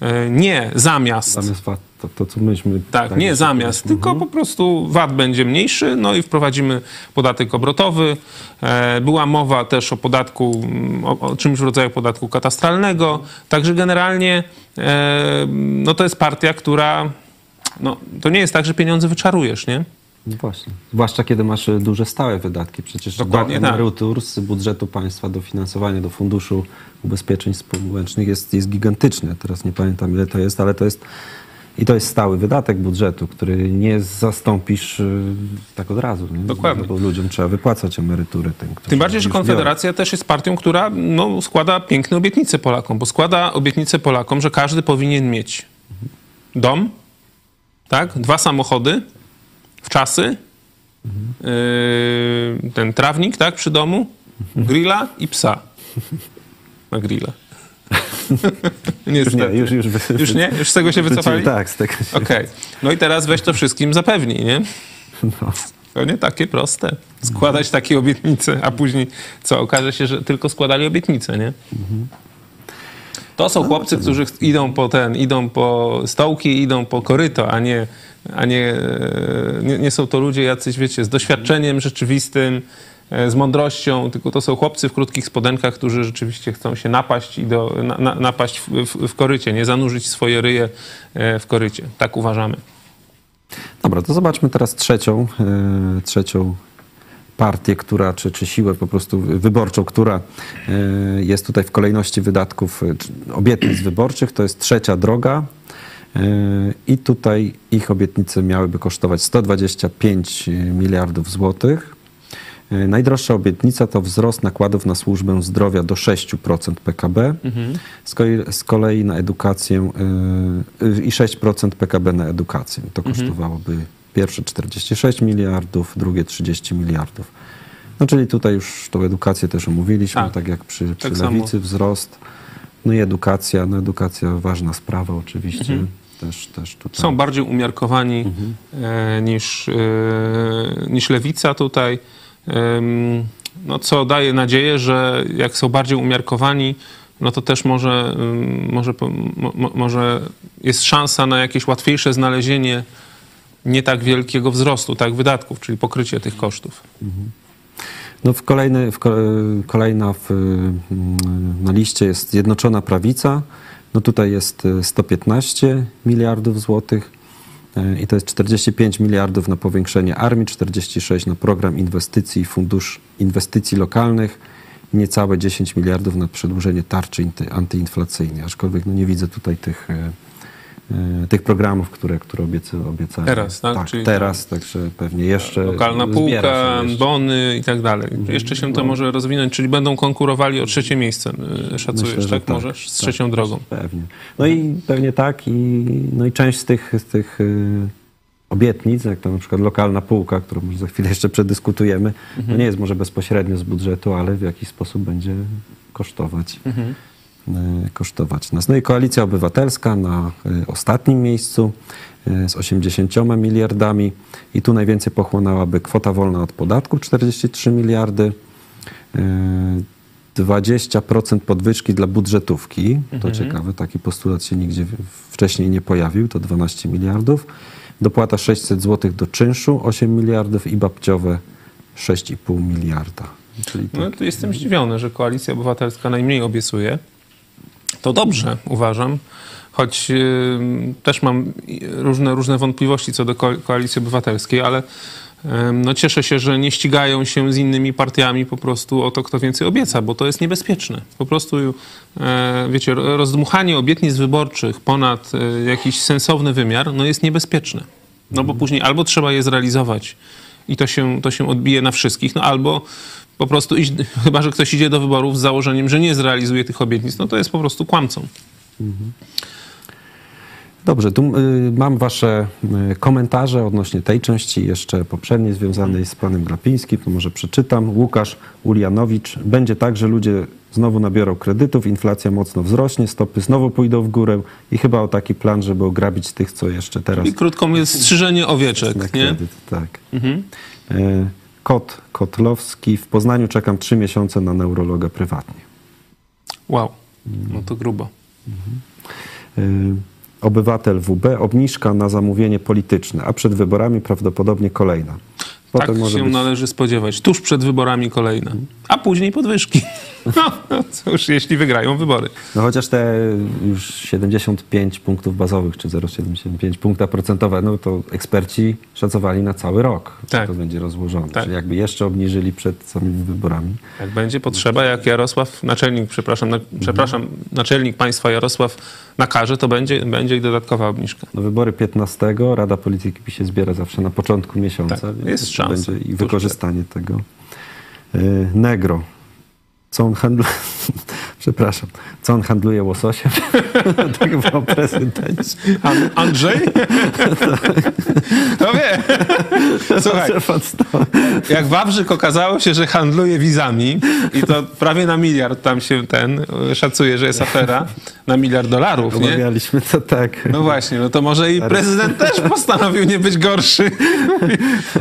e, nie zamiast Zamiast to, to co myśmy... tak, nie zamiast, tylko po prostu VAT będzie mniejszy, no i wprowadzimy podatek obrotowy. E, Była mowa też o podatku, mm, o, o czymś w rodzaju podatku katastralnego. Także generalnie e, no to jest partia, która, no to nie jest tak, że pieniądze wyczarujesz, nie? No właśnie. Zwłaszcza kiedy masz y, duże stałe wydatki. Przecież Dokładnie do tak. emerytur z budżetu państwa dofinansowanie do Funduszu Ubezpieczeń Społecznych jest, jest gigantyczne. Teraz nie pamiętam ile to jest, ale to jest i to jest stały wydatek budżetu, który nie zastąpisz y, tak od razu. Nie? Dokładnie. Bo ludziom trzeba wypłacać emerytury. Tym, którzy Tym bardziej, że biorą. Konfederacja też jest partią, która no, składa piękne obietnice Polakom, bo składa obietnice Polakom, że każdy powinien mieć dom, tak, dwa samochody, w czasy, yy, ten trawnik, tak, przy domu, grilla i psa na grilla. Niestety. Nie, już, już, Już nie? Już z tego się wycofali? Tak, z tego się Okej. No i teraz weź to wszystkim zapewni, nie? no. To nie takie proste. Składać takie obietnice, a później co? Okaże się, że tylko składali obietnice, nie? To są chłopcy, którzy idą po ten, idą po stołki, idą po koryto, a nie, a nie, e, nie, nie są to ludzie jacyś, wiecie, z doświadczeniem rzeczywistym, z mądrością, tylko to są chłopcy w krótkich spodenkach, którzy rzeczywiście chcą się napaść i do, na, na, napaść w, w, w korycie, nie zanurzyć swoje ryje e, w korycie. Tak uważamy. Dobra, to zobaczmy teraz trzecią, e, trzecią partię, która, czy, czy siłę po prostu wyborczą, która e, jest tutaj w kolejności wydatków, e, obietnic wyborczych. To jest trzecia droga. E, I tutaj ich obietnice miałyby kosztować 125 miliardów złotych. E, Najdroższa obietnica to wzrost nakładów na służbę zdrowia do 6% PKB, z, kolei, z kolei na edukację e, i 6% PKB na edukację. To kosztowałoby pierwsze 46 miliardów, drugie 30 miliardów. No czyli tutaj już tą edukację też omówiliśmy, Tak. tak, jak przy, przy Tak samo. lewicy, wzrost. No i edukacja, no edukacja ważna sprawa oczywiście. Też, też tutaj. Są bardziej umiarkowani e, niż, e, niż lewica tutaj. No, co daje nadzieję, że jak są bardziej umiarkowani, no to też może, może, może jest szansa na jakieś łatwiejsze znalezienie nie tak wielkiego wzrostu tak wydatków, czyli pokrycie tych kosztów. No w kolejny, w ko- kolejna w, mm, na liście jest Zjednoczona Prawica. No tutaj jest e, 115 miliardów złotych e, i to jest 45 miliardów na powiększenie armii, 46 na program inwestycji, fundusz inwestycji lokalnych i niecałe 10 miliardów na przedłużenie tarczy antyinflacyjnej. Aczkolwiek no nie widzę tutaj tych, e, e, tych programów, które, które obiecy, obiecałem. Teraz, tak? Tak, Czyli- teraz, także pewnie jeszcze Lokalna półka, jeszcze. bony i tak dalej. Jeszcze się to może rozwinąć, czyli będą konkurowali o trzecie miejsce, y, szacujesz, Myślę, tak? Może z tak, trzecią drogą. Pewnie. No i pewnie tak. I, no i część z tych, z tych y, obietnic, jak to na przykład lokalna półka, którą może za chwilę jeszcze przedyskutujemy, no nie jest może bezpośrednio z budżetu, ale w jakiś sposób będzie kosztować. y, kosztować nas. No i Koalicja Obywatelska na y, ostatnim miejscu y, z 80 miliardami i tu najwięcej pochłonęłaby kwota wolna od podatku 43 miliardy. y, 20% podwyżki dla budżetówki. To ciekawe, taki postulat się nigdzie wcześniej nie pojawił, to 12 miliardów. Dopłata 600 zł do czynszu 8 miliardów i babciowe 6,5 miliarda. Czyli tak. No to jestem zdziwiony, że Koalicja Obywatelska najmniej obiecuje. To dobrze, uważam. Choć y, też mam różne, różne wątpliwości co do ko- Koalicji Obywatelskiej, ale no cieszę się, że nie ścigają się z innymi partiami po prostu o to, kto więcej obieca, bo to jest niebezpieczne. Po prostu, y, wiecie, rozdmuchanie obietnic wyborczych ponad y, jakiś sensowny wymiar, no jest niebezpieczne. No bo później albo trzeba je zrealizować i to się, to się odbije na wszystkich, no albo po prostu iść, chyba, że ktoś idzie do wyborów z założeniem, że nie zrealizuje tych obietnic, no to jest po prostu kłamcą. Dobrze, tu y, mam wasze y, komentarze odnośnie tej części, jeszcze poprzedniej związanej z panem Glapińskim, to może przeczytam. Łukasz Ulianowicz. Będzie tak, że ludzie znowu nabiorą kredytów, inflacja mocno wzrośnie, stopy znowu pójdą w górę i chyba o taki plan, żeby ograbić tych, co jeszcze teraz I krótko mówiąc, strzyżenie owieczek, nie? kredyt. Tak. Y, Kot Kotlowski. W Poznaniu czekam trzy miesiące na neurologa prywatnie. Wow, no to grubo. Y, Obywatel WB, obniżka na zamówienie polityczne, a przed wyborami prawdopodobnie kolejna. Tak się należy spodziewać. Tuż przed wyborami kolejne, a później podwyżki. No, no cóż, jeśli wygrają wybory. No chociaż te już 75 punktów bazowych, czy 0,75 punkta procentowe, no to eksperci szacowali na cały rok, że Tak. to będzie rozłożone. Tak. Czyli jakby jeszcze obniżyli przed samymi wyborami. Jak będzie potrzeba, jak Jarosław, naczelnik, przepraszam, na, przepraszam, naczelnik państwa Jarosław nakaże, to będzie, będzie i dodatkowa obniżka. No wybory 15, Rada Polityki się zbiera zawsze na początku miesiąca, Tak, jest to szansa. będzie i wykorzystanie tego. Y, Negro. Co on handluje? Przepraszam. Co on handluje łososiem? tak było prezydencie. An- Andrzej? No wie. Słuchaj, jak Wawrzyk okazało się, że handluje wizami i to prawie na miliard tam się ten szacuje, że jest afera, na miliard dolarów, nie? Omawialiśmy to tak. No właśnie, no to może i prezydent też postanowił nie być gorszy.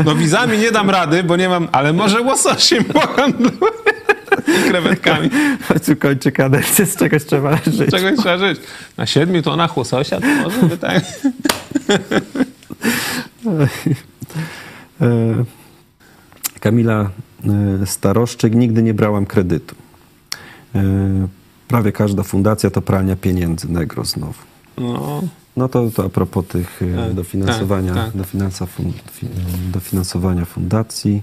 No wizami nie dam rady, bo nie mam, ale może łososiem pohandluję krewetkami. W końcu kończy kadencję, z czegoś trzeba żyć. Czegoś trzeba żyć. Na siedmiu tonach łososia to może by tak... E, Kamila e, Staroszczyk, nigdy nie brałam kredytu. E, Prawie każda fundacja to pralnia pieniędzy, negro znowu. No, No to, to a propos tych Tak, dofinansowania, tak, tak. Dofinansa dofinansowania fundacji.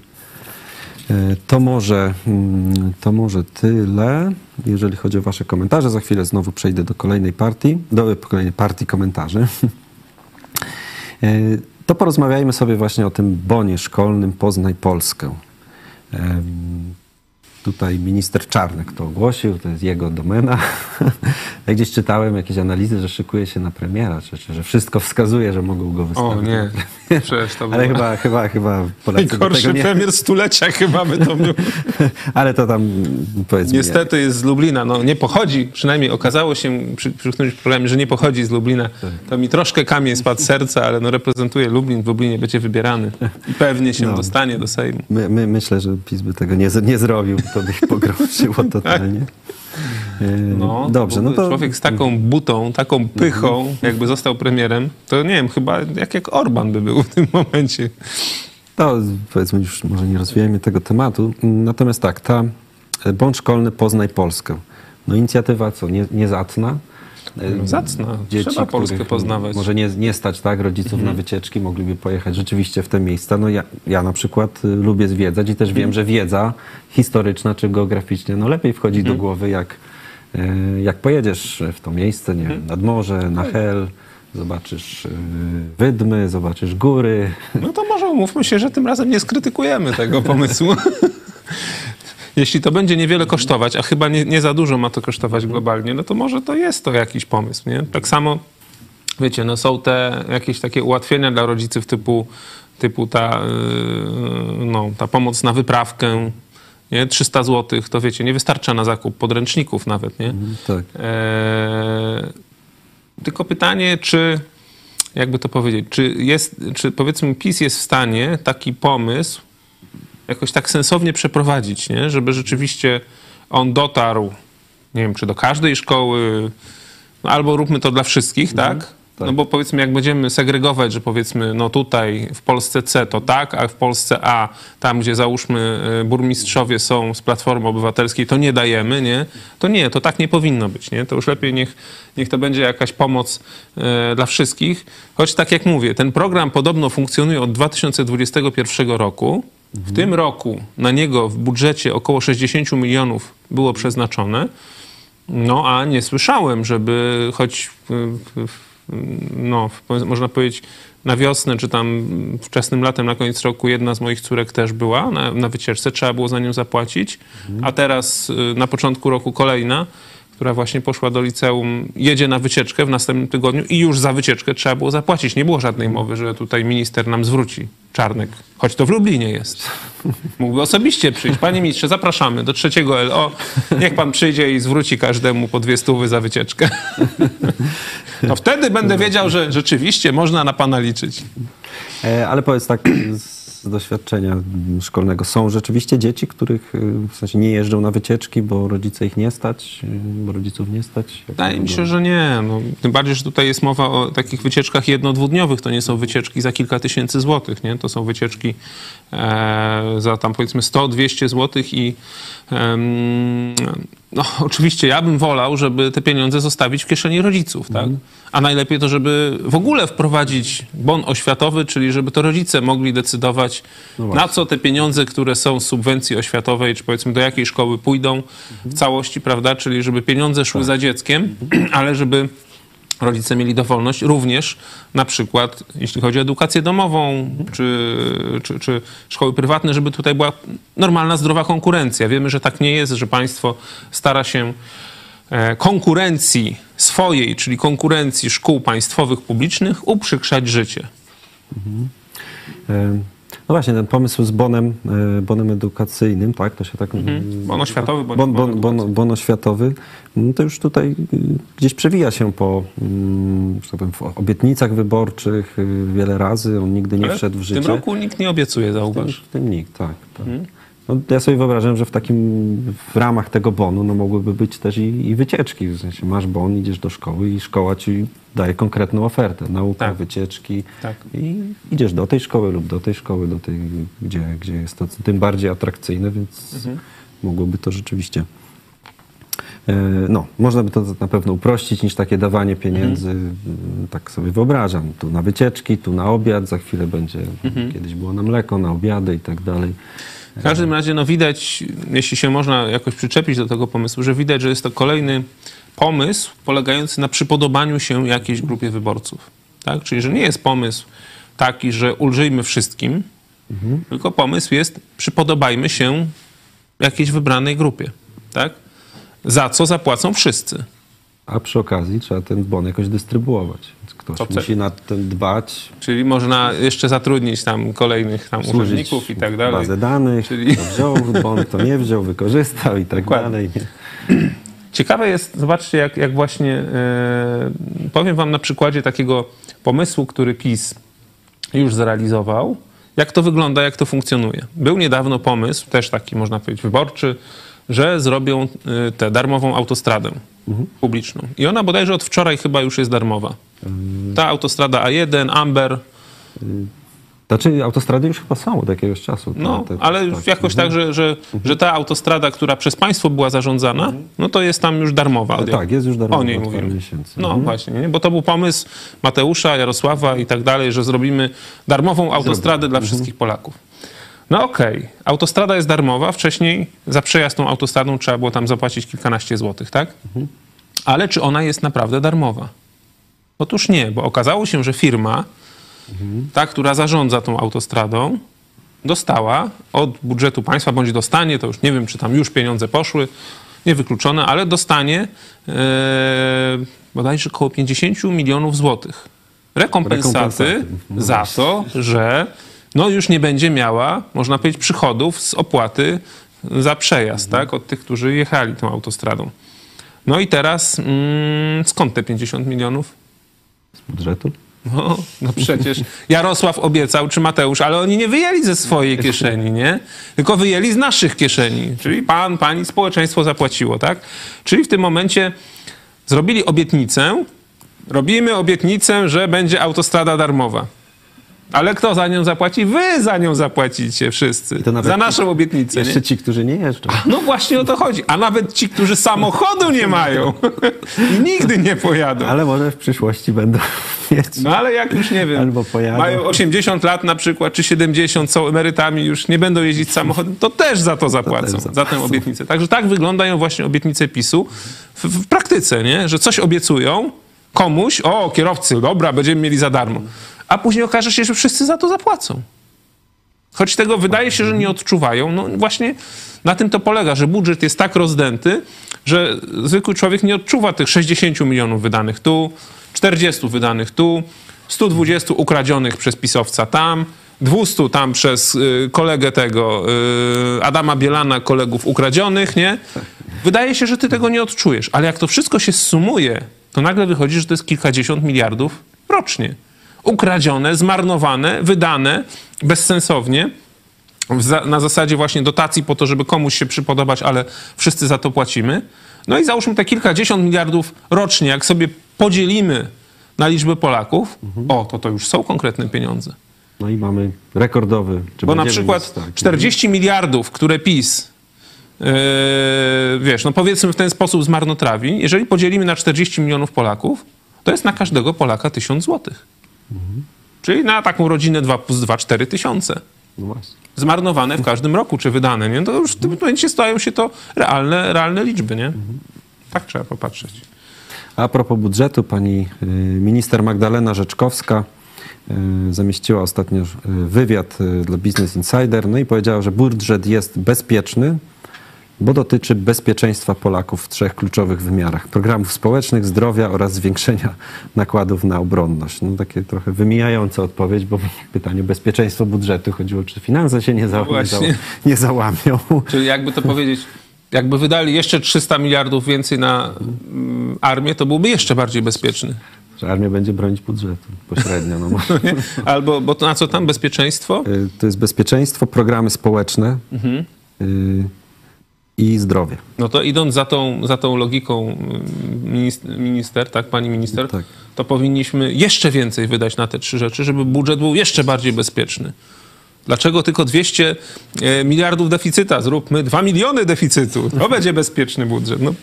E, To może, mm, to może tyle, jeżeli chodzi o Wasze komentarze. Za chwilę znowu przejdę do kolejnej partii, do kolejnej partii komentarzy. E, To porozmawiajmy sobie właśnie o tym bonie szkolnym Poznaj Polskę. Tutaj minister Czarnek to ogłosił, to jest jego domena. Ja gdzieś czytałem jakieś analizy, że szykuje się na premiera, czy, czy że wszystko wskazuje, że mogą go wystawić. O nie, przecież to Ale było chyba, chyba, chyba Polacy najgorszy tego nie... premier stulecia chyba by to był. Ale to tam powiedzmy... Niestety jest z Lublina. No nie pochodzi, przynajmniej okazało się przy, przy którymś programie, że nie pochodzi z Lublina. To mi troszkę kamień spadł z serca, ale no reprezentuje Lublin, w Lublinie będzie wybierany i pewnie się No. dostanie do Sejmu. My, my, myślę, że PiS by tego nie, nie zrobił, to by ich pogroziło totalnie. E, No, Dobrze, no to... Człowiek z taką butą, taką pychą, jakby został premierem, to nie wiem, chyba jak, jak Orban by był w tym momencie. To powiedzmy już może nie rozwijajmy tego tematu. Natomiast tak, ta e, bądź szkolny Poznaj Polskę. No inicjatywa co, nie, niezacna. E, Zacna. Trzeba Polskę poznawać. Może nie, nie stać tak rodziców Mhm. na wycieczki, mogliby pojechać rzeczywiście w te miejsca. No ja, ja na przykład y, lubię zwiedzać i też Mhm. wiem, że wiedza historyczna czy geograficzna no lepiej wchodzi Mhm. do głowy, jak, y, jak pojedziesz w to miejsce, nie Mhm. wiem, nad morze, na Hel, zobaczysz y, wydmy, zobaczysz góry. No to może umówmy się, że tym razem nie skrytykujemy tego pomysłu. Jeśli to będzie niewiele kosztować, a chyba nie, nie za dużo ma to kosztować globalnie, no to może to jest to jakiś pomysł, nie? Tak samo, wiecie, no są te jakieś takie ułatwienia dla rodziców typu, typu ta, yy, no, ta pomoc na wyprawkę, nie? 300 zł, to wiecie, nie wystarcza na zakup podręczników nawet, nie? Tak. Eee, tylko pytanie, czy jakby to powiedzieć, czy jest, czy powiedzmy PiS jest w stanie taki pomysł jakoś tak sensownie przeprowadzić, nie? żeby rzeczywiście on dotarł, nie wiem, czy do każdej szkoły, no albo róbmy to dla wszystkich, tak? tak. No bo powiedzmy, jak będziemy segregować, że powiedzmy, no tutaj w Polsce C to tak, a w Polsce A, tam gdzie załóżmy y, burmistrzowie są z Platformy Obywatelskiej, to nie dajemy, nie? To nie, to tak nie powinno być, nie? To już lepiej niech, niech to będzie jakaś pomoc y, dla wszystkich. Choć tak jak mówię, ten program podobno funkcjonuje od 2021 roku. W tym roku na niego w budżecie około 60 milionów było przeznaczone. No a nie słyszałem, żeby choć y, y, no, w- można powiedzieć na wiosnę, czy tam wczesnym latem, na koniec roku jedna z moich córek też była na, na wycieczce, trzeba było za nią zapłacić, a teraz y, na początku roku kolejna, która właśnie poszła do liceum, jedzie na wycieczkę w następnym tygodniu i już za wycieczkę trzeba było zapłacić. Nie było żadnej mowy, że tutaj minister nam zwróci Czarnek, choć to w Lublinie jest. Mógłby osobiście przyjść. Panie ministrze, zapraszamy do trzeciego LO. Niech pan przyjdzie i zwróci każdemu po dwie stówy za wycieczkę. To wtedy będę wiedział, że rzeczywiście można na pana liczyć. E, Ale powiedz tak z doświadczenia szkolnego, są rzeczywiście dzieci, których y, w sensie nie jeżdżą na wycieczki, bo rodzice ich nie stać, y, bo rodziców nie stać? Wydaje mi się, że nie. No, tym bardziej, że tutaj jest mowa o takich wycieczkach jedno-dwudniowych. To nie są wycieczki za kilka tysięcy złotych, nie? To są wycieczki e, za tam powiedzmy 100-200 złotych i em, no, oczywiście ja bym wolał, żeby te pieniądze zostawić w kieszeni rodziców, tak? A najlepiej to, żeby w ogóle wprowadzić bon oświatowy, czyli żeby to rodzice mogli decydować, na co te pieniądze, które są z subwencji oświatowej, czy powiedzmy do jakiej szkoły pójdą w całości, prawda? Czyli żeby pieniądze szły za dzieckiem, ale żeby rodzice mieli dowolność również na przykład, jeśli chodzi o edukację domową czy, czy, czy szkoły prywatne, żeby tutaj była normalna, zdrowa konkurencja. Wiemy, że tak nie jest, że państwo stara się e, konkurencji swojej, czyli konkurencji szkół państwowych, publicznych, uprzykrzać życie. E, No właśnie, ten pomysł z bonem, e, bonem edukacyjnym, tak? To się tak... Bon oświatowy, Bon, bon bon, bon, bon oświatowy, no to już tutaj y, gdzieś przewija się po mm, powiem, w obietnicach wyborczych y, wiele razy. On nigdy nie Ale wszedł w w życie. tym roku nikt nie obiecuje, zauważ. W tym nikt, tak. tak. No, ja sobie wyobrażam, że w takim, w ramach tego bonu no, mogłyby być też i, i wycieczki. W sensie masz bon, idziesz do szkoły i szkoła ci daje konkretną ofertę. Nauka, Tak. wycieczki. Tak. I idziesz do tej szkoły lub do tej szkoły, do tej, gdzie, gdzie jest to tym bardziej atrakcyjne, więc Mhm. mogłoby to rzeczywiście... e, No, można by to na pewno uprościć niż takie dawanie pieniędzy. Mhm. Tak sobie wyobrażam. Tu na wycieczki, tu na obiad, za chwilę będzie, Mhm. kiedyś było na mleko, na obiady i tak dalej. W każdym razie no widać, jeśli się można jakoś przyczepić do tego pomysłu, że widać, że jest to kolejny pomysł polegający na przypodobaniu się jakiejś grupie wyborców. Tak? Czyli, że nie jest pomysł taki, że ulżyjmy wszystkim, tylko pomysł jest przypodobajmy się jakiejś wybranej grupie. Tak? Za co zapłacą wszyscy. A przy okazji trzeba ten bon jakoś dystrybuować. Więc Ktoś To musi nad tym dbać, Czyli można jeszcze zatrudnić tam kolejnych tam urzędników i tak dalej. bazę danych, Czyli- kto wziął bon, to nie wziął, wykorzystał i tak Dokładnie. dalej. Ciekawe jest, zobaczcie, jak, jak właśnie e, powiem wam na przykładzie takiego pomysłu, który PiS już zrealizował, jak to wygląda, jak to funkcjonuje. Był niedawno pomysł, też taki można powiedzieć wyborczy, że zrobią e, tę darmową autostradę publiczną. I ona bodajże od wczoraj chyba już jest darmowa. Ta autostrada A1, Amber, Znaczy autostrady już chyba są od jakiegoś czasu. No, Te- te- ale tak. jakoś tak, że, że, że ta autostrada, która przez państwo była zarządzana, no to jest tam już darmowa. Tak, jest już darmowa O niej mówimy. miesięcy. No Mhm. właśnie, nie? bo to był pomysł Mateusza, Jarosława i tak dalej, że zrobimy darmową autostradę dla wszystkich Polaków. No okej, autostrada jest darmowa, wcześniej za przejazd tą autostradą trzeba było tam zapłacić kilkanaście złotych, tak? Ale czy ona jest naprawdę darmowa? Otóż nie, bo okazało się, że firma, ta, która zarządza tą autostradą, dostała od budżetu państwa, bądź dostanie, to już nie wiem, czy tam już pieniądze poszły, niewykluczone, ale dostanie e, bodajże około 50 milionów złotych rekompensaty, Rekompensaty. Za to, że no już nie będzie miała, można powiedzieć, przychodów z opłaty za przejazd, tak, od tych, którzy jechali tą autostradą. No i teraz mm, skąd te 50 milionów? Z budżetu? No, no przecież Jarosław obiecał, czy Mateusz, ale oni nie wyjęli ze swojej kieszeni, nie? Tylko wyjęli z naszych kieszeni. Czyli pan, pani, społeczeństwo zapłaciło, tak? Czyli w tym momencie zrobili obietnicę, robimy obietnicę, że będzie autostrada darmowa. Ale kto za nią zapłaci? Wy za nią zapłacicie wszyscy. To Za naszą obietnicę, nie? Jeszcze ci, którzy nie jeżdżą. No właśnie o to chodzi. A nawet ci, którzy samochodu nie mają i nigdy nie pojadą. Ale może w przyszłości będą mieć. No ale jak już nie wiem, Albo pojadą. mają 80 lat na przykład, czy 70, są emerytami, już nie będą jeździć samochodem, to też za to zapłacą, też za tę obietnicę. Także tak wyglądają właśnie obietnice PiSu w, w praktyce, nie? że coś obiecują komuś, o kierowcy, dobra, będziemy mieli za darmo, a później okaże się, że wszyscy za to zapłacą. Choć tego wydaje się, że nie odczuwają. No właśnie na tym to polega, że budżet jest tak rozdęty, że zwykły człowiek nie odczuwa tych 60 milionów wydanych tu, 40 wydanych tu, 120 ukradzionych przez pisowca tam, 200 tam przez y, kolegę tego y, Adama Bielana, kolegów ukradzionych, nie? Wydaje się, że ty tego nie odczujesz, ale jak to wszystko się sumuje, to nagle wychodzi, że to jest kilkadziesiąt miliardów rocznie. Ukradzione, zmarnowane, wydane bezsensownie na zasadzie właśnie dotacji po to, żeby komuś się przypodobać, ale wszyscy za to płacimy. No i załóżmy te kilkadziesiąt miliardów rocznie, jak sobie podzielimy na liczbę Polaków, o, to to już są konkretne pieniądze. No i mamy rekordowy. Czy Bo na przykład tak, 40 miliardów, które PiS, yy, wiesz, no powiedzmy w ten sposób zmarnotrawi, jeżeli podzielimy na 40 milionów Polaków, to jest na każdego Polaka 1000 złotych. Czyli na taką rodzinę 2 plus 2, 4 tysiące. No. Zmarnowane w każdym roku, czy wydane, nie? To już w tym momencie stają się to realne, realne liczby, nie? Tak trzeba popatrzeć. A propos budżetu, pani y, minister Magdalena Rzeczkowska y, zamieściła ostatnio y, wywiad dla Business Insider, no i powiedziała, że budżet jest bezpieczny, bo dotyczy bezpieczeństwa Polaków w trzech kluczowych wymiarach: programów społecznych, zdrowia oraz zwiększenia nakładów na obronność. No takie trochę wymijająca odpowiedź, bo pytanie bezpieczeństwo budżetu chodziło, czy finanse się nie, za, nie, za, nie załamią. Czyli jakby to powiedzieć, jakby wydali jeszcze 300 miliardów więcej na mm, armię, to byłby jeszcze bardziej bezpieczny. Że armia będzie bronić budżetu pośrednio. No? Albo, bo to na co tam? Bezpieczeństwo? Y, To jest bezpieczeństwo, programy społeczne y, i zdrowie. No to idąc za tą, za tą logiką mm, minister, minister, tak, pani minister, Tak. to powinniśmy jeszcze więcej wydać na te trzy rzeczy, żeby budżet był jeszcze bardziej bezpieczny. Dlaczego tylko 200 e, miliardów deficyta? Zróbmy 2 miliony deficytu. To będzie bezpieczny budżet. No.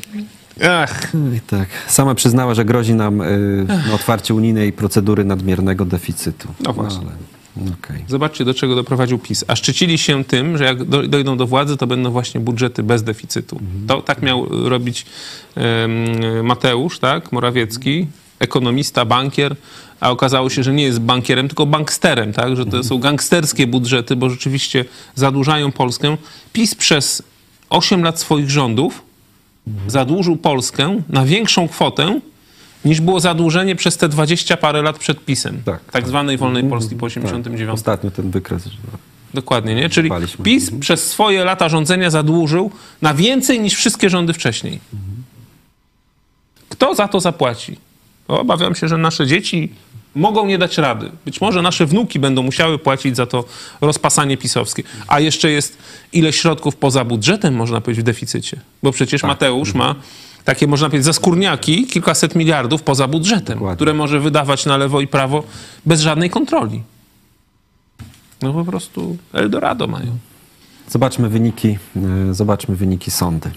Ach, No I tak. Sama przyznała, że grozi nam y, no, otwarcie unijnej procedury nadmiernego deficytu. No właśnie. ale Okej. Zobaczcie, do czego doprowadził PiS. A szczycili się tym, że jak do, dojdą do władzy, to będą właśnie budżety bez deficytu. To tak miał robić em, Mateusz, tak, Morawiecki, ekonomista, bankier, a okazało się, że nie jest bankierem, tylko banksterem, tak, że to są gangsterskie budżety, bo rzeczywiście zadłużają Polskę. PiS przez 8 lat swoich rządów zadłużył Polskę na większą kwotę, niż było zadłużenie przez te 20 parę lat przed PiSem. Tak, tak zwanej wolnej Polski po Tak. 89. Ostatnio ten wykres. że- Dokładnie, nie? Czyli. PiS przez swoje lata rządzenia zadłużył na więcej niż wszystkie rządy wcześniej. Kto za to zapłaci? Bo Obawiam się, że nasze dzieci mogą nie dać rady. Być może nasze wnuki będą musiały płacić za to rozpasanie pisowskie. A jeszcze jest ile środków poza budżetem, można powiedzieć, w deficycie. Bo przecież Mateusz ma takie, można powiedzieć, zaskórniaki, kilkaset miliardów poza budżetem, Dokładnie. które może wydawać na lewo i prawo bez żadnej kontroli. No po prostu Eldorado mają. Zobaczmy wyniki, e, zobaczmy wyniki sądy.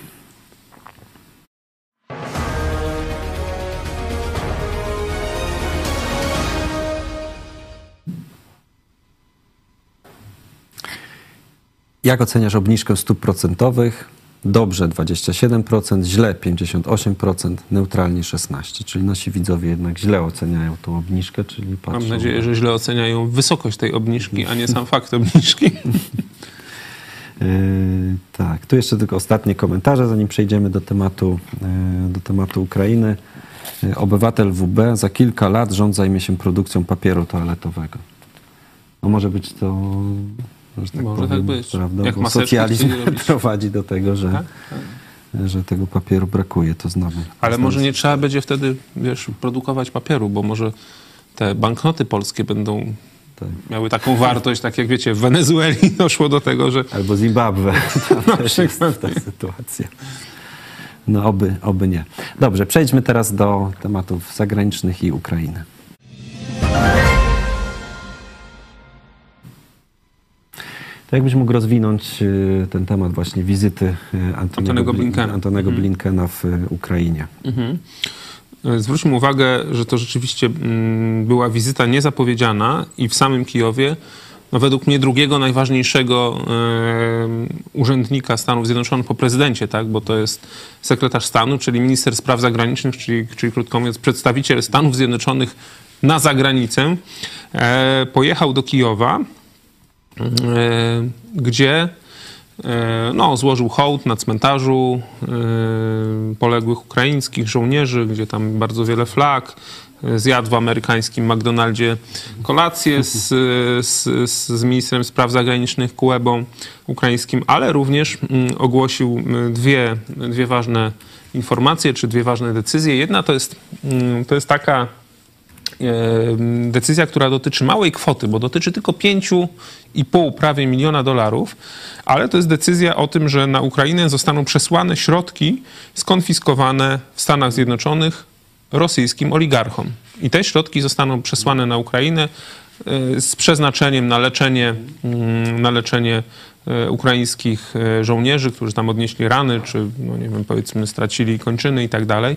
Jak oceniasz obniżkę stóp procentowych? Dobrze 27%, źle 58%, neutralnie 16%. Czyli nasi widzowie jednak źle oceniają tą obniżkę, czyli patrzą... Mam nadzieję, że źle oceniają wysokość tej obniżki, a nie sam fakt obniżki. Yy, tak, tu jeszcze tylko ostatnie komentarze, zanim przejdziemy do tematu, yy, do tematu Ukrainy. Yy, Obywatel WB za kilka lat rząd zajmie się produkcją papieru toaletowego. No może być to, że tak Może powiem, tak być. prawda? Jak Bo socjalizm prowadzi do tego, że, Tak? że tego papieru brakuje. To znowu. Ale może nie trzeba będzie wtedy, wiesz, produkować papieru, bo może te banknoty polskie będą Tak. miały taką wartość, tak jak wiecie, w Wenezueli doszło do tego, że Albo Zimbabwe. Tam też jest ta sytuacja. No oby, oby nie. Dobrze, przejdźmy teraz do tematów zagranicznych i Ukrainy. Jakbyś mógł rozwinąć y, ten temat właśnie wizyty y, Antonego, Antonego Blin- Blinkena. Antonego Blinkena w y, Ukrainie. E, Zwróćmy uwagę, że to rzeczywiście mm, była wizyta niezapowiedziana i w samym Kijowie, no według mnie drugiego najważniejszego e, urzędnika Stanów Zjednoczonych po prezydencie, tak? bo to jest sekretarz stanu, czyli minister spraw zagranicznych, czyli, czyli krótko mówiąc przedstawiciel Stanów Zjednoczonych na zagranicę, e, pojechał do Kijowa, gdzie e, no, złożył hołd na cmentarzu e, poległych ukraińskich żołnierzy, gdzie tam bardzo wiele flag. e, Zjadł w amerykańskim McDonaldzie kolację z, z, z, ministrem spraw zagranicznych Kuebą ukraińskim, ale również mm, ogłosił dwie, dwie ważne informacje, czy dwie ważne decyzje. Jedna to jest, mm, to jest taka e, decyzja, która dotyczy małej kwoty, bo dotyczy tylko 5,5 prawie miliona dolarów, ale to jest decyzja o tym, że na Ukrainę zostaną przesłane środki skonfiskowane w Stanach Zjednoczonych rosyjskim oligarchom. I te środki zostaną przesłane na Ukrainę e, z przeznaczeniem na leczenie, mm, na leczenie ukraińskich e, żołnierzy, którzy tam odnieśli rany, czy no nie wiem, powiedzmy stracili kończyny i tak dalej.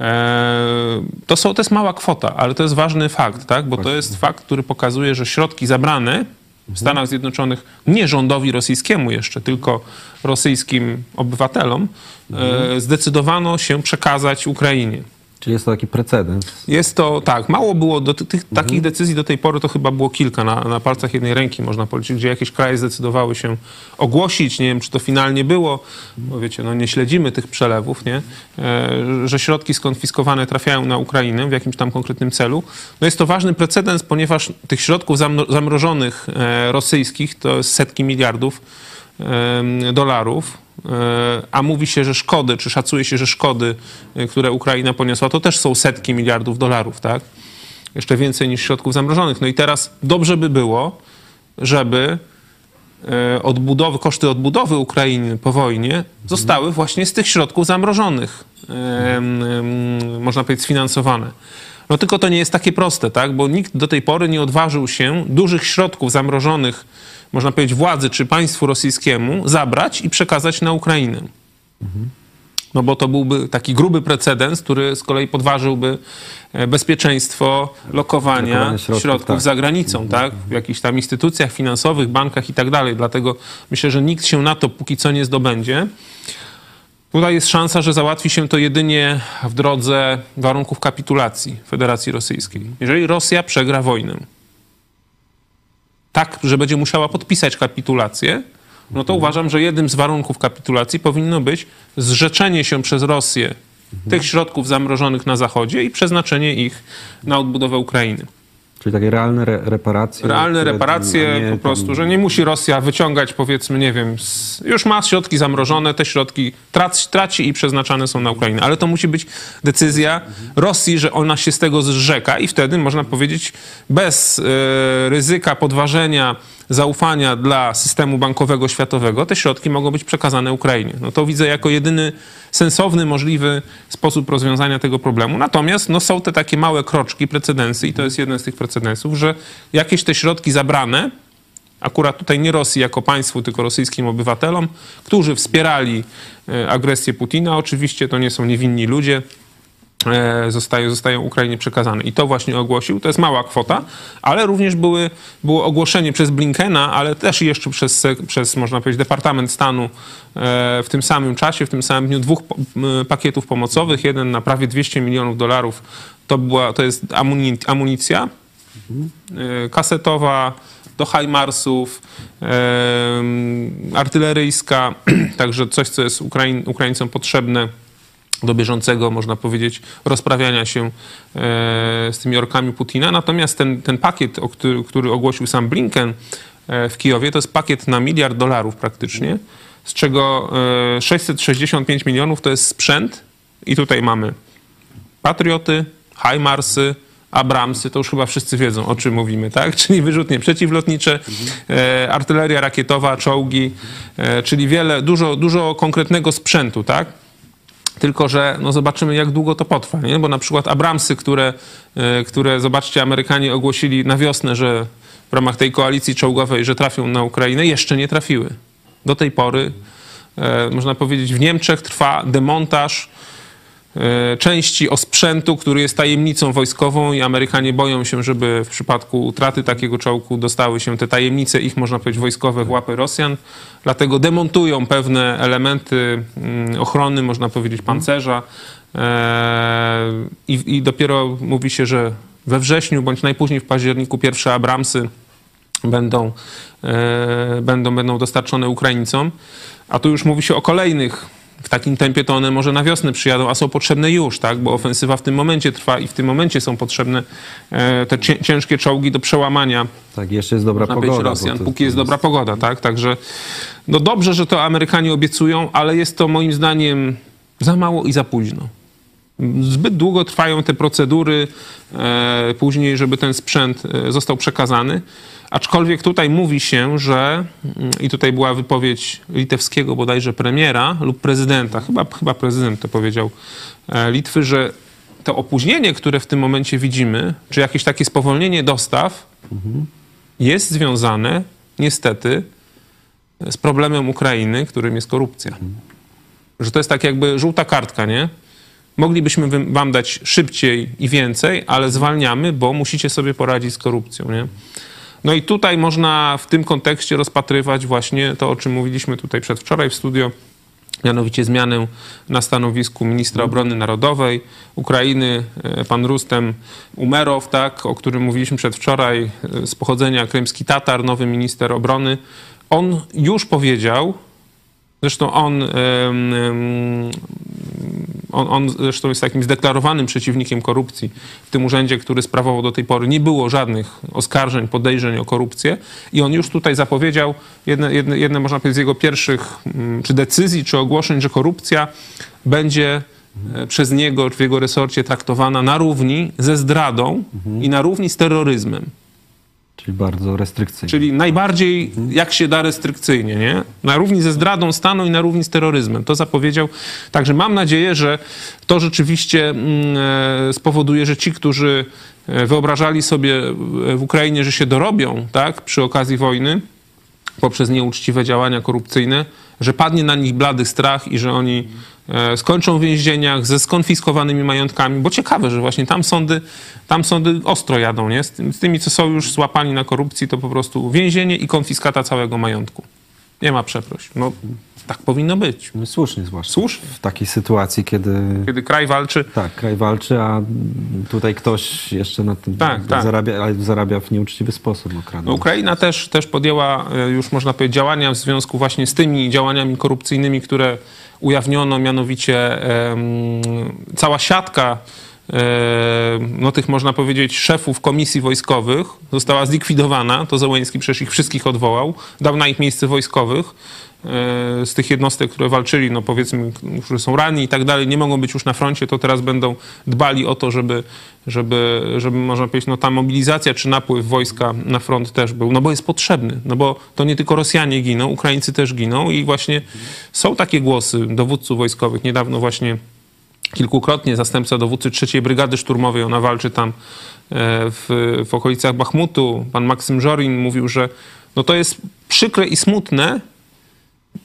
E, To, są, to jest mała kwota, ale to jest ważny fakt, tak? bo to jest fakt, który pokazuje, że środki zabrane w Stanach Zjednoczonych nie rządowi rosyjskiemu jeszcze, tylko rosyjskim obywatelom, e, zdecydowano się przekazać Ukrainie. Czyli jest to taki precedens. Jest to, tak, mało było, do ty- tych, takich decyzji do tej pory to chyba było kilka, na, na palcach jednej ręki można policzyć, gdzie jakieś kraje zdecydowały się ogłosić, nie wiem, czy to finalnie było, bo wiecie, no nie śledzimy tych przelewów, nie, e, że środki skonfiskowane trafiają na Ukrainę w jakimś tam konkretnym celu. No jest to ważny precedens, ponieważ tych środków zamro- zamrożonych e, rosyjskich to setki miliardów e, dolarów, a mówi się, że szkody, czy szacuje się, że szkody, e, które Ukraina poniosła, to też są setki miliardów dolarów, tak? Jeszcze więcej niż środków zamrożonych. No i teraz dobrze by było, żeby e, odbudowy, koszty odbudowy Ukrainy po wojnie zostały właśnie z tych środków zamrożonych, można powiedzieć, sfinansowane. No tylko to nie jest takie proste, tak? Bo nikt do tej pory nie odważył się dużych środków zamrożonych, można powiedzieć, władzy czy państwu rosyjskiemu zabrać i przekazać na Ukrainę. No bo to byłby taki gruby precedens, który z kolei podważyłby e, bezpieczeństwo lokowania Lokowania środków, środków, tak. za granicą, tak? W jakichś tam instytucjach finansowych, bankach i tak dalej. Dlatego myślę, że nikt się na to póki co nie zdobędzie. Tutaj jest szansa, że załatwi się to jedynie w drodze warunków kapitulacji Federacji Rosyjskiej. Jeżeli Rosja przegra wojnę, tak, że będzie musiała podpisać kapitulację, no to uważam, że jednym z warunków kapitulacji powinno być zrzeczenie się przez Rosję tych środków zamrożonych na Zachodzie i przeznaczenie ich na odbudowę Ukrainy. Czyli takie realne re reparacje. Realne reparacje nie po prostu, tam- że nie musi Rosja wyciągać powiedzmy, nie wiem, z, już ma środki zamrożone, te środki traci, traci i przeznaczane są na Ukrainę. Ale to musi być decyzja Rosji, że ona się z tego zrzeka i wtedy można powiedzieć bez e, ryzyka podważenia zaufania dla systemu bankowego światowego, te środki mogą być przekazane Ukrainie. No to widzę jako jedyny sensowny, możliwy sposób rozwiązania tego problemu. Natomiast no, są te takie małe kroczki, precedensy i to jest jeden z tych precedensów, że jakieś te środki zabrane, akurat tutaj nie Rosji jako państwu, tylko rosyjskim obywatelom, którzy wspierali e, agresję Putina, oczywiście to nie są niewinni ludzie, e, zostają, zostają Ukrainie przekazane. I to właśnie ogłosił. To jest mała kwota, ale również były, było ogłoszenie przez Blinkena, ale też jeszcze przez, przez można powiedzieć, Departament Stanu e, w tym samym czasie, w tym samym dniu dwóch pakietów pomocowych. Jeden na prawie 200 milionów dolarów. To, była, to jest amuni- amunicja e, kasetowa, do HIMARSów, e, artyleryjska, także coś, co jest Ukraiń, Ukraińcom potrzebne do bieżącego, można powiedzieć, rozprawiania się e, z tymi orkami Putina. Natomiast ten, ten pakiet, który, ogłosił sam Blinken e, w Kijowie, to jest pakiet na miliard dolarów praktycznie, z czego e, 665 milionów to jest sprzęt i tutaj mamy Patrioty, HIMARSy, Abramsy, to już chyba wszyscy wiedzą, o czym mówimy, tak? Czyli wyrzutnie przeciwlotnicze, e, artyleria rakietowa, czołgi, e, czyli wiele, dużo, dużo konkretnego sprzętu, tak? Tylko, że no zobaczymy, jak długo to potrwa, nie? Bo na przykład Abramsy, które, e, które, zobaczcie, Amerykanie ogłosili na wiosnę, że w ramach tej koalicji czołgowej, że trafią na Ukrainę, jeszcze nie trafiły. Do tej pory, e, można powiedzieć, w Niemczech trwa demontaż e, części osprzętu, który jest tajemnicą wojskową i Amerykanie boją się, żeby w przypadku utraty takiego czołgu dostały się te tajemnice ich, można powiedzieć, wojskowe w łapy Rosjan. Dlatego demontują pewne elementy mm, ochrony, można powiedzieć, pancerza E, i, i dopiero mówi się, że we wrześniu bądź najpóźniej w październiku pierwsze Abramsy będą, e, będą, będą dostarczone Ukraińcom. A tu już mówi się o kolejnych. W takim tempie to one może na wiosnę przyjadą, a są potrzebne już, tak? Bo ofensywa w tym momencie trwa i w tym momencie są potrzebne e, te cię- ciężkie czołgi do przełamania Tak, jeszcze jest dobra pogoda. Rosjan, to- póki jest dobra pogoda, tak? Także no dobrze, że to Amerykanie obiecują, ale jest to moim zdaniem za mało i za późno. Zbyt długo trwają te procedury e, później, żeby ten sprzęt e, został przekazany. Aczkolwiek tutaj mówi się, że mm, i tutaj była wypowiedź litewskiego bodajże premiera lub prezydenta, chyba, chyba prezydent to powiedział e, Litwy, że to opóźnienie, które w tym momencie widzimy, czy jakieś takie spowolnienie dostaw, jest związane niestety z problemem Ukrainy, którym jest korupcja. Że to jest tak jakby żółta kartka, nie? Moglibyśmy wam dać szybciej i więcej, ale zwalniamy, bo musicie sobie poradzić z korupcją, nie? No i tutaj można w tym kontekście rozpatrywać właśnie to, o czym mówiliśmy tutaj przedwczoraj w studio, mianowicie zmianę na stanowisku ministra obrony narodowej Ukrainy, e, pan Rustem Umerow, tak, o którym mówiliśmy przedwczoraj, e, z pochodzenia krymski Tatar, nowy minister obrony. On już powiedział, zresztą on, on, on zresztą jest takim zdeklarowanym przeciwnikiem korupcji. W tym urzędzie, który sprawował do tej pory, nie było żadnych oskarżeń, podejrzeń o korupcję. I on już tutaj zapowiedział jedne, jedne, jedne można powiedzieć, z jego pierwszych mm, czy decyzji, czy ogłoszeń, że korupcja będzie e, przez niego, w jego resorcie traktowana na równi ze zdradą i na równi z terroryzmem. Czyli bardzo restrykcyjnie. Czyli najbardziej jak się da restrykcyjnie, nie? Na równi ze zdradą stanu i na równi z terroryzmem. To zapowiedział. Także mam nadzieję, że to rzeczywiście mm, e, spowoduje, że ci, którzy e, wyobrażali sobie e, w Ukrainie, że się dorobią, tak, przy okazji wojny, poprzez nieuczciwe działania korupcyjne, że padnie na nich blady strach i że oni skończą w więzieniach ze skonfiskowanymi majątkami, bo ciekawe, że właśnie tam sądy, tam sądy ostro jadą, nie? Z, tym- z tymi, co są już złapani na korupcji, to po prostu więzienie i konfiskata całego majątku. Nie ma przeproś. No, tak powinno być. No, słusznie zwłaszcza. Słusznie. W takiej sytuacji, kiedy Kiedy kraj walczy, tak, kraj walczy, a tutaj ktoś jeszcze na tym Tak, tak. zarabia, ale zarabia w nieuczciwy sposób. Okrada. No, Ukraina też, też podjęła e, już można powiedzieć działania w związku właśnie z tymi działaniami korupcyjnymi, które ujawniono, mianowicie cała siatka no, tych można powiedzieć szefów komisji wojskowych została zlikwidowana. To Zełenski przecież ich wszystkich odwołał, dał na ich miejsce wojskowych. E, Z tych jednostek, które walczyli, no powiedzmy, którzy są ranni i tak dalej, nie mogą być już na froncie, to teraz będą dbali o to, żeby, żeby, żeby można powiedzieć, no ta mobilizacja czy napływ wojska na front też był, no bo jest potrzebny, no bo to nie tylko Rosjanie giną, Ukraińcy też giną i właśnie są takie głosy dowódców wojskowych. Niedawno właśnie kilkukrotnie zastępca dowódcy trzeciej Brygady Szturmowej, ona walczy tam e, w, w okolicach Bachmutu, pan Maksym Żorin mówił, że no to jest przykre i smutne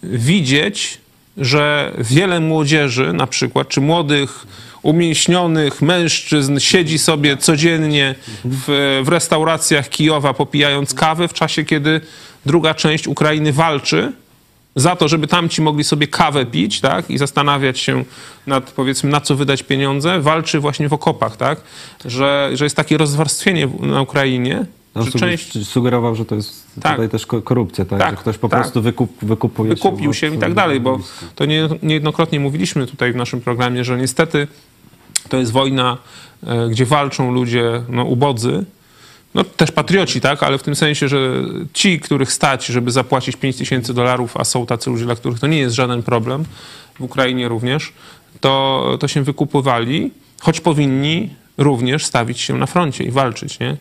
widzieć, że wiele młodzieży na przykład, czy młodych, umięśnionych mężczyzn siedzi sobie codziennie w, w restauracjach Kijowa popijając kawę w czasie, kiedy druga część Ukrainy walczy za to, żeby tamci mogli sobie kawę pić, tak, i zastanawiać się nad, powiedzmy, na co wydać pieniądze, walczy właśnie w okopach, tak, że, że jest takie rozwarstwienie na Ukrainie, że suge- część Sugerował, że to jest Tak. tutaj też ko- korupcja, tak? Tak, że ktoś po tak. prostu wykup, wykupuje wykupił od- się i tak dalej, bo to nie, niejednokrotnie mówiliśmy tutaj w naszym programie, że niestety to jest wojna, e, gdzie walczą ludzie no, ubodzy, no też patrioci, tak, ale w tym sensie, że ci, których stać, żeby zapłacić 5 tysięcy dolarów, a są tacy ludzie, dla których to nie jest żaden problem, w Ukrainie również, to, to się wykupywali, choć powinni również stawić się na froncie i walczyć, nie?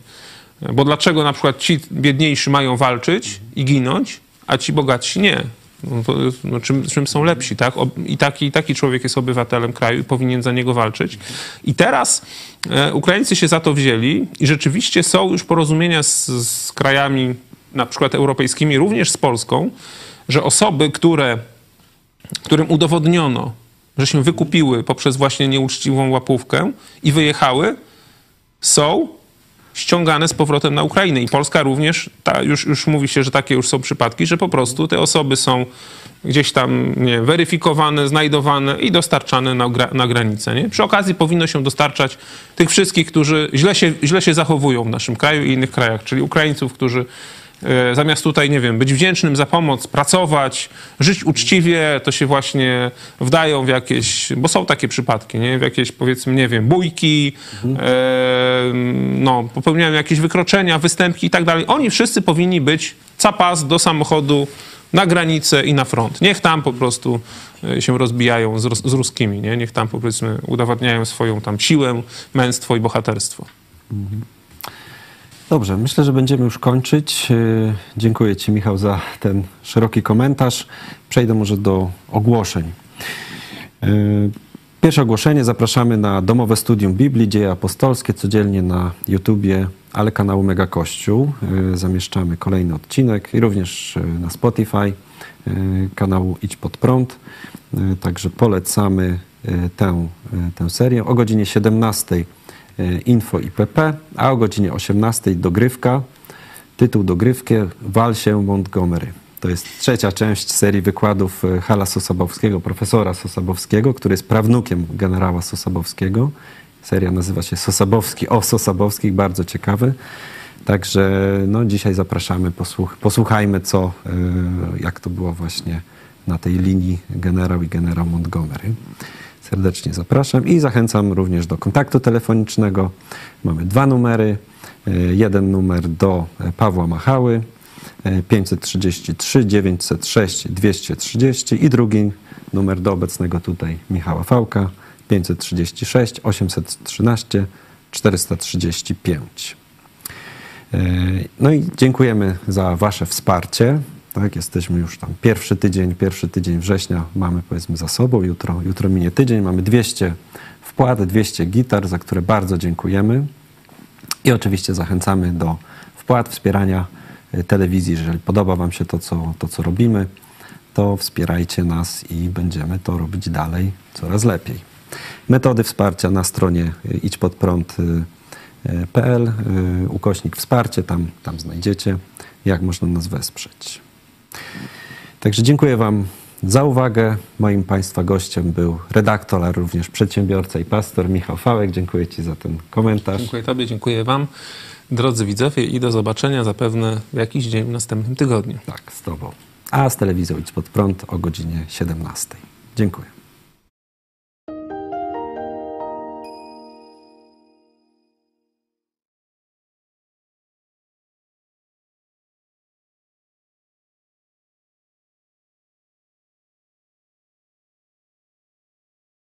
Bo dlaczego na przykład ci biedniejsi mają walczyć i ginąć, a ci bogatsi nie? No to, no czym, czym są lepsi, tak? I taki, taki człowiek jest obywatelem kraju i powinien za niego walczyć. I teraz e, Ukraińcy się za to wzięli i rzeczywiście są już porozumienia z, z krajami na przykład europejskimi, również z Polską, że osoby, które, którym udowodniono, że się wykupiły poprzez właśnie nieuczciwą łapówkę i wyjechały, są ściągane z powrotem na Ukrainę. I Polska również, ta, już, już mówi się, że takie już są przypadki, że po prostu te osoby są gdzieś tam nie, weryfikowane, znajdowane i dostarczane na, na granicę. Nie? Przy okazji powinno się dostarczać tych wszystkich, którzy źle się, źle się zachowują w naszym kraju i innych krajach, czyli Ukraińców, którzy zamiast tutaj, nie wiem, być wdzięcznym za pomoc, pracować, żyć uczciwie, to się właśnie wdają w jakieś, bo są takie przypadki, nie? W jakieś, powiedzmy, nie wiem, bójki, e, no, popełniają jakieś wykroczenia, występki i tak dalej. Oni wszyscy powinni być capas do samochodu na granicę i na front. Niech tam po prostu e, się rozbijają z, z ruskimi, nie? Niech tam, powiedzmy, udowadniają swoją tam siłę, męstwo i bohaterstwo. Dobrze, myślę, że będziemy już kończyć. Yy, Dziękuję Ci, Michał, za ten szeroki komentarz. Przejdę może do ogłoszeń. Yy, Pierwsze ogłoszenie. Zapraszamy na domowe studium Biblii, dzieje apostolskie, codziennie na YouTubie, ale kanału Mega Kościół. Yy, Zamieszczamy kolejny odcinek i również na Spotify kanału Idź Pod Prąd. Także polecamy tę, tę serię. O godzinie 17 yy, info IPP, a o godzinie 18 dogrywka. Tytuł dogrywki Wal się Montgomery. To jest trzecia część serii wykładów e, Hala Sosabowskiego, profesora Sosabowskiego, który jest prawnukiem generała Sosabowskiego. Seria nazywa się Sosabowski o Sosabowskich, bardzo ciekawy. Także no, dzisiaj zapraszamy, posłuch posłuchajmy, co, e, jak to było właśnie na tej linii generał i generał Montgomery. Serdecznie zapraszam i zachęcam również do kontaktu telefonicznego. Mamy dwa numery. E, Jeden numer do e, Pawła Machały e, 533 906 230 i drugi numer do obecnego tutaj Michała Fałka 536 813 435. E, No i dziękujemy za Wasze wsparcie. Tak, jesteśmy już tam pierwszy tydzień, pierwszy tydzień września mamy powiedzmy za sobą. Jutro, jutro minie tydzień, mamy 200 wpłat, 200 gitar, za które bardzo dziękujemy. I oczywiście zachęcamy do wpłat, wspierania e, telewizji, jeżeli podoba Wam się to, co, to, co robimy. to wspierajcie nas i będziemy to robić dalej coraz lepiej. Metody wsparcia na stronie y, idźpodprąd.pl, y, ukośnik wsparcie, tam, tam znajdziecie, jak można nas wesprzeć. Także dziękuję Wam za uwagę. Moim Państwa gościem był redaktor, ale również przedsiębiorca i pastor Michał Fałek. Dziękuję Ci za ten komentarz. Dziękuję Tobie, dziękuję Wam, drodzy widzowie i do zobaczenia zapewne w jakiś dzień w następnym tygodniu. Tak, z Tobą. A z telewizją Idź Pod Prąd o godzinie 17. Dziękuję.